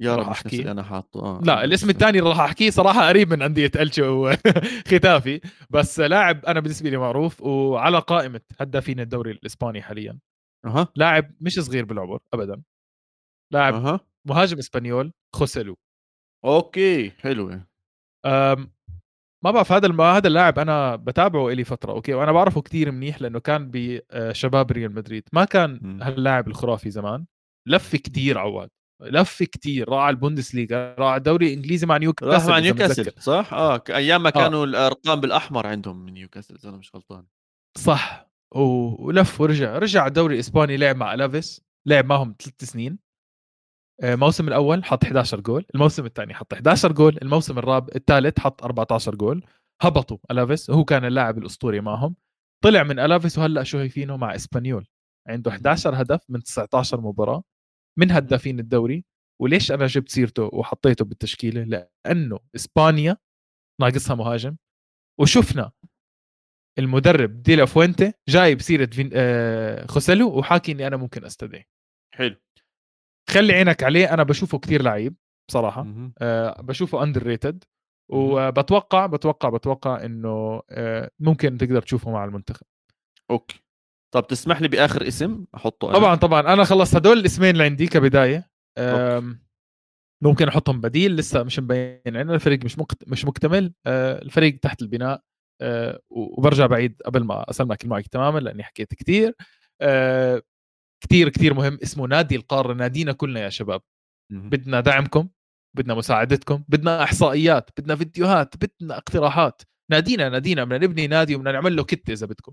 يا رب نفسي أنا حاطه. آه. لا الاسم الثاني اللي راح أحكيه صراحة قريب من أندية إلتشي وخيتافي بس لاعب أنا بالنسبة لي معروف وعلى قائمة هدافين الدوري الإسباني حاليا. أها. لاعب مش صغير بالعمر ابدا. لاعب أه. مهاجم إسبانيول خوسيلو. okay حلو. ما بعرف هذا الم... هذا اللاعب أنا بتابعه لي فترة okay؟ وأنا بعرفه كثير منيح لأنه كان بشباب ريال مدريد. ما كان هاللاعب الخرافي زمان. لف كثير عواد. لف كثير راح على البوندسليغا راح على الدوري الإنجليزي مع نيوكاسل راح مع نيوكاسل صح؟ آه أيام ما آه. كانوا آه. الأرقام بالأحمر عندهم من نيوكاسل إذا أنا مش غلطان. صح. ولف ورجع رجع الدوري الإسباني لعب مع ألافيس لعب معهم ثلاث سنين. آه، الموسم الأول حط 11 جول الموسم الثاني حط 11 جول الموسم الرابع الثالث حط 14 جول. هبطوا ألافيس وهو كان اللاعب الأسطوري معهم. طلع من ألافيس وهلأ شو هيفينه مع إسبانيول. عنده 11 هدف من 19 مباراة. من هدافين الدوري وليش أنا جبت سيرته وحطيته بالتشكيلة؟ لأنه إسبانيا ناقصها مهاجم وشفنا المدرب ديلا فوينتي جايب سيرة فين آه خوسيلو وحاكي إني أنا ممكن أستدعي. حلو. خلي عينك عليه أنا بشوفه كثير لعيب بصراحة أه بشوفه underrated وبتوقع بتوقع بتوقع إنه أه ممكن تقدر تشوفه مع المنتخب. okay. طب تسمح لي بآخر اسم أحطه أنا. طبعا طبعا. أنا خلص هدول الاسمين اللي عندي كبداية. ممكن أحطهم بديل لسه مش مبين. عندنا الفريق مش مش مكتمل. أه الفريق تحت البناء. أه وبرجع بعيد قبل ما اسلمك المايك تماما لأني حكيت كثير أه كثير كثير مهم اسمه نادي القارة. نادينا كلنا يا شباب. بدنا دعمكم بدنا مساعدتكم بدنا إحصائيات بدنا فيديوهات بدنا اقتراحات. نادينا نادينا. بدنا نبني نادي وبدنا نعمل له كت إذا بدكم.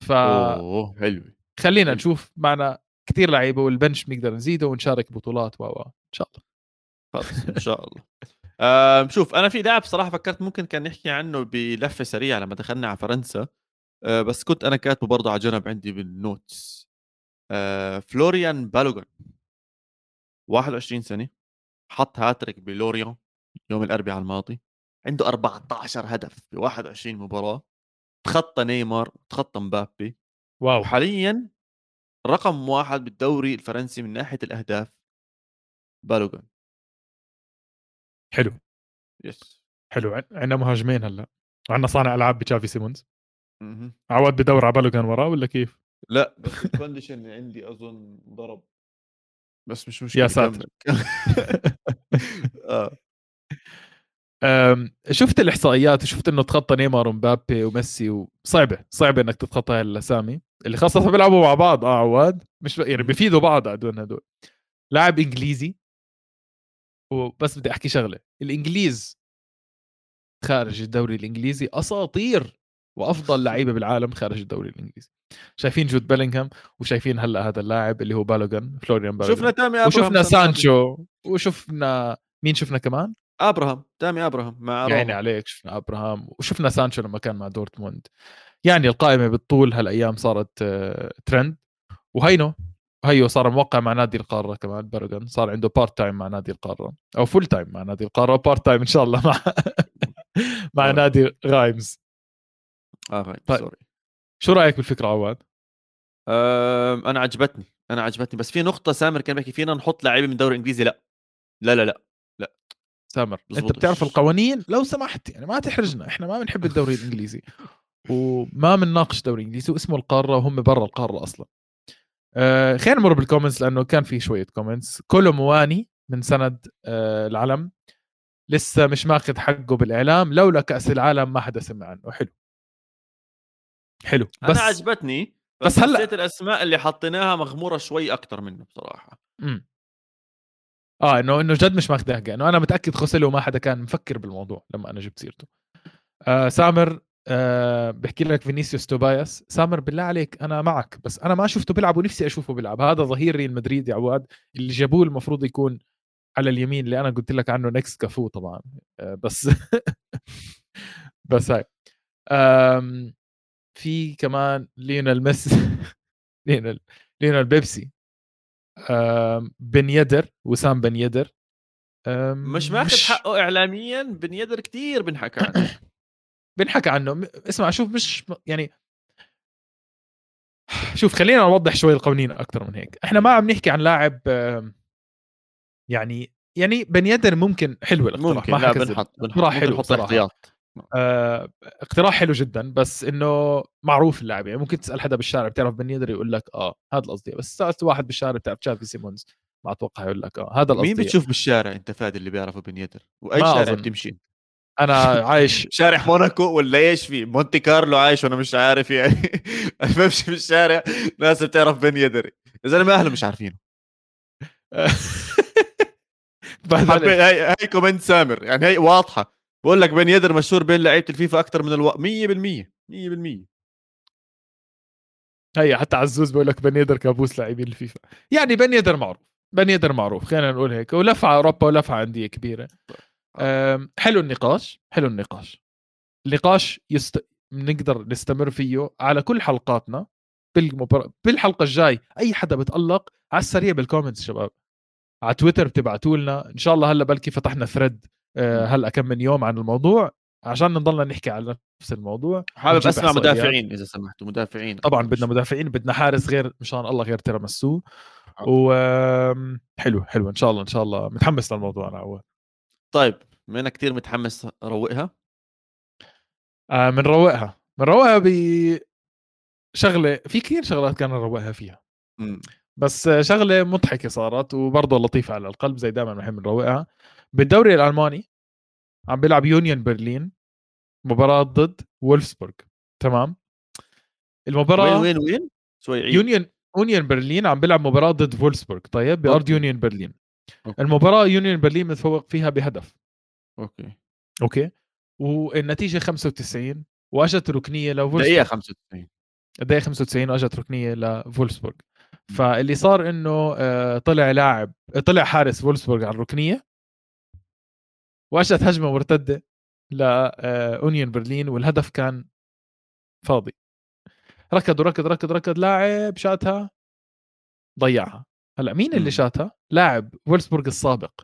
ف أوه حلو. خلينا. نشوف معنا كثير لعيبة والبنش بنقدر نزيده ونشارك بطولات و إن شاء الله. خلص إن شاء الله. آه شوف أنا في لاعب صراحة فكرت ممكن كان نحكي عنه بلفة سريعة لما دخلنا على فرنسا. آه بس كنت أنا كاتبه برضه على جنب عندي بال notes آه، فلوريان بالوغان. 21 سنة. حط هاتريك بلوريان يوم الأربعاء الماضي. عنده 14 هدف ب 21 مباراة. تخطى نيمار تخطى مبابي. wow. حاليا رقم واحد بالدوري الفرنسي من ناحية الأهداف بالوغان. حلو. yes حلو. عندنا مهاجمين هلأ. وعندنا صانع ألعاب بتشافي سيمونز. عواد بدور على بالوغان وراه ولا كيف؟ لأ، بس ال condition عندي أظن ضرب. بس مش مشكلة يا ساتر! (laughs) آه. شُفت الإحصائيات وشُفت إنه تخطّى نيمار ومبابي وميسي وصعبة، صعبة إنّك تتخطّى هاي الأسامي، اللي خاصةً بيلعبوا مع بعض. آه عواد، مش يعني بيفيدوا بعض هدول هدول. لاعب إنجليزي. وبس بدي أحكي شغلة، الإنجليز خارج الدوري الإنجليزي أساطير. وأفضل لعيبة بالعالم خارج الدوري الإنجليزي. شايفين جود بيلينغهام وشايفين هلأ هذا اللاعب اللي هو بالوغان فلوريان بالوغان شفنا تامي وشفنا سانشو. وشفنا مين شفنا كمان؟ أبراهام تامي أبراهام مع يعني عليك شفنا أبراهام وشفنا سانشو لما كان مع دورتموند. يعني القائمة بالطول هالأيام صارت ترند آه، وهينو هيو صار موقع مع نادي القارة كمان بيرغن. صار عنده part time مع نادي القارة. أو full time مع نادي القارة و part time إن شاء الله (laughs) مع مع نادي غايمز. آه غايمز طيب. sorry شو رأيك بالفكرة عواد؟ أنا عجبتني أنا عجبتني. بس في نقطة سامر كان بيحكي فينا نحط لاعبين من الدوري الانجليزي لا لا. لا لا لا. سامر أنت بتعرف القوانين؟ لو سمحت يعني ما تحرجنا. إحنا ما بنحب الدوري الإنجليزي. وما بنناقش الدوري الانجليزي واسمه القارة وهم برا القارة أصلا. آه خلينا نمر بال comments لأنه كان في شوية comments كولو مواني من سند آه العلم. لسه مش ماخذ حقه بالإعلام لولا كأس العالم ما حدا سمع عنه. حلو. حلو. بس أنا عجبتني بس, بس حسيت الأسماء اللي حطيناها مغمورة شوي أكثر منه بصراحة. امم آه انه إنه جد مش ماخذ حقه إنه أنا متأكد خوسيلو ما حدا كان مفكر بالموضوع لما أنا جبت سيرته. آه سامر آه بحكي لك فينيسيوس توبايس سامر بالله عليك أنا معك بس أنا ما شفته بيلعب ونفسي أشوفه بيلعب. هذا ظهير ريال مدريد يا عواد اللي جابوه المفروض يكون على اليمين اللي أنا قلت لك عنه next كافو طبعا. آه بس (laughs) بس هاي. في كمان ليونيل ميسي. (laughs) ليونيل ليونيل بيبسي. بن يدر وسام بن يدر. مش ماخذ حقه اعلاميا بن يدر كثير بنحكى عنه. (coughs) بنحكى عنه. اسمع شوف مش يعني (sighs) شوف خلينا نوضح شوي القوانين أكثر من هيك. إحنا ما عم نحكي عن لاعب يعني يعني بن يدر ممكن حلو الاقتراح ممكن ما لا. بنحط بنحط حلو. احتياط. آه، اقتراح حلو جدا بس إنه معروف اللاعب يعني ممكن تسأل حدا بالشارع بتعرف بن يدر يقول لك آه هذا القصدي بس سألت واحد بالشارع بتعرف تشافي سيمونز ما أتوقع يقول لك آه هذا القصدي مين بتشوف بالشارع أنت فادي اللي بيعرفه بن يدر؟ وأي شارع أظن. بتمشي؟ أنا عايش (laughs) شارع موناكو ولا إيش؟ في مونتي كارلو عايش وأنا مش عارف يعني. أنا (laughs) بمشي بالشارع ناس بتعرف بن يدر. يا زلمة أهله مش عارفينه. (laughs) هاي هاي comment سامر يعني هي واضحة. بقول لك بن يدر مشهور بين لعيبة الفيفا أكثر من ألو... 100% 100% هي حتى عزوز بيقول لك بن يدر كابوس لاعبين الفيفا. يعني بن يدر معروف بن يدر معروف خلينا نقول هيك. ولف ع أوروبا ولف ع أندية كبيرة. أم، حلو النقاش حلو النقاش. النقاش يست... نقدر نستمر فيه على كل حلقاتنا بالمبار... بالحلقة الجاي أي حدا بتألق على السريع بال comments شباب. على تويتر بتبعتوا لنا إن شاء الله هلأ بلكي فتحنا thread هلا كم من يوم عن الموضوع؟ عشان نضلنا نحكي على نفس الموضوع حابب أسمع. مدافعين إذا سمحتوا مدافعين. طبعا بدنا مدافعين بدنا حارس غير مشان الله غير تيرامسو. و حلو حلو. إن شاء الله إن شاء الله. متحمس للموضوع أنا عواد طيب انك كثير متحمس روقها؟ آه بنروقها بنروقها ب شغلة في كثير شغلات كان نروقها فيها. مم. بس آه، شغلة مضحكة صارت وبرضه لطيفة على القلب زي دائما بنحب نروقها. بالدوري الألماني عم بيلعب يونيون برلين مباراة ضد وولفسبورغ تمام؟ المباراة وين وين وين؟ شوي عيد. يونيون يونيون برلين عم بيلعب مباراة ضد فولسبورغ طيب؟ بأرض. يونيون برلين. okay. المباراة يونيون برلين متفوق فيها بهدف. okay. okay؟ والنتيجة 95 وأجت ركنية لفولسبورغ دقيقة 95 الدقيقه 95 وأجت ركنية لفولسبورغ فاللي صار إنه آه، طلع لاعب طلع حارس فولسبورغ على الركنية واجت هجمة مرتدة ليونيون برلين والهدف كان فاضي. ركض وركض ركض ركض لاعب شاتها ضيعها. هلأ مين اللي. شاتها؟ لاعب فولسبورغ السابق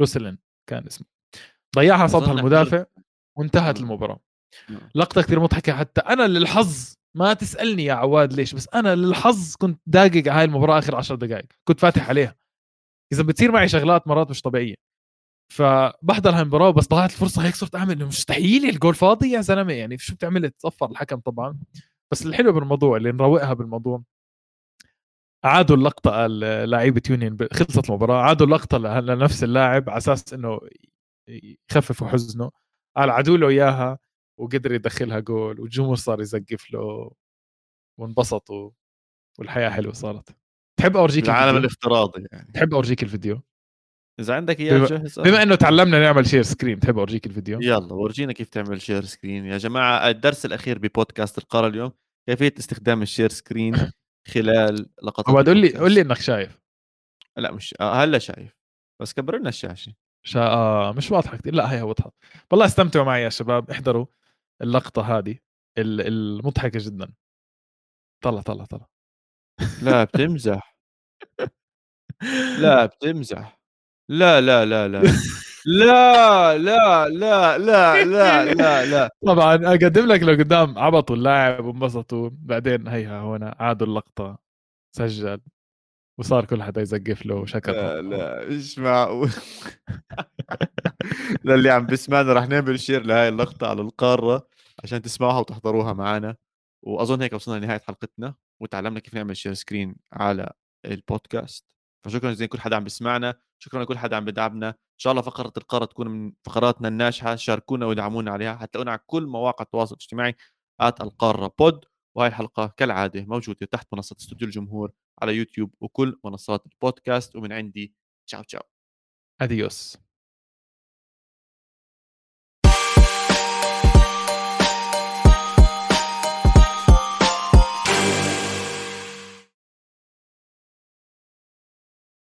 روسلين كان اسمه. ضيعها إحنا- المدافع وانتهت. المباراة. لقطة كثير مضحكة حتى أنا للحظ ما تسألني يا عواد ليش بس أنا للحظ كنت داقق على هاي المباراة آخر 10 دقائق كنت فاتح عليها. إذا بتصير معي شغلات مرات مش طبيعية. فبحضر هاي المباراة بس ضاعت الفرصة هيك صرت أعمل إنه مستحيل الجول فاضي يا زلمة يعني شو بتعمل؟ تصفر الحكم طبعا. بس الحلو بالموضوع اللي نروقها بالموضوع عادوا اللقطة لعيبه يونيون خلصت المباراة عادوا اللقطة لنفس اللاعب على أساس إنه يخففوا حزنه. قال عادوا له إياها وقدر يدخلها جول والجمهور صار يزقف له وانبسطوا والحياة حلوة صارت. تحب أورجيك العالم الفيديو؟ الافتراضي يعني. تحب أورجيك الفيديو؟ إذا عندك إياه جاهز. بما إنه تعلمنا نعمل share screen تحب أورجيك الفيديو؟ يلا ورجينا كيف تعمل share screen يا جماعة الدرس الأخير ببودكاست القاره اليوم كيفية استخدام ال share screen (laughs) خلال لقطات قول لي. قول لي إنك شايف. لا مش آه هلا شايف. بس كبر لنا الشاشة. شا... آه مش واضحة كثير لا هي واضحة. والله استمتعوا معي يا شباب. احضروا اللقطة هذه. ال- المضحكة جدا. طلع طلع طلع. لا بتمزح. (laughs) لا بتمزح. لا لا لا لا لا. لا لا لا لا لا لا (laughs) طبعا أقدم لك لو قدام عبطوا اللاعب وانبسطوا. بعدين هيها هنا عادوا اللقطة. سجل. وصار كل حدا يزقف له وشكر لا لا. مش معقول؟ (laughs) للي عم بسمعنا رح نعمل شير لهاي اللقطة على القارة عشان تسمعوها وتحضروها معنا وأظن هيك وصلنا لنهاية حلقتنا. وتعلمنا كيف نعمل share screen على البودكاست. فشكرا جزيلا لكل حدا عم بيسمعنا شكرا لكل حدا عم بدعمنا إن شاء الله فقرة القاره تكون من فقراتنا الناجحة. شاركونا ودعمونا عليها. حتلاقونا على كل مواقع التواصل الاجتماعي القارة بود وهي الحلقة كالعادة موجودة تحت منصة استوديو الجمهور على يوتيوب وكل منصات البودكاست. ومن عندي ciao ciao. adiós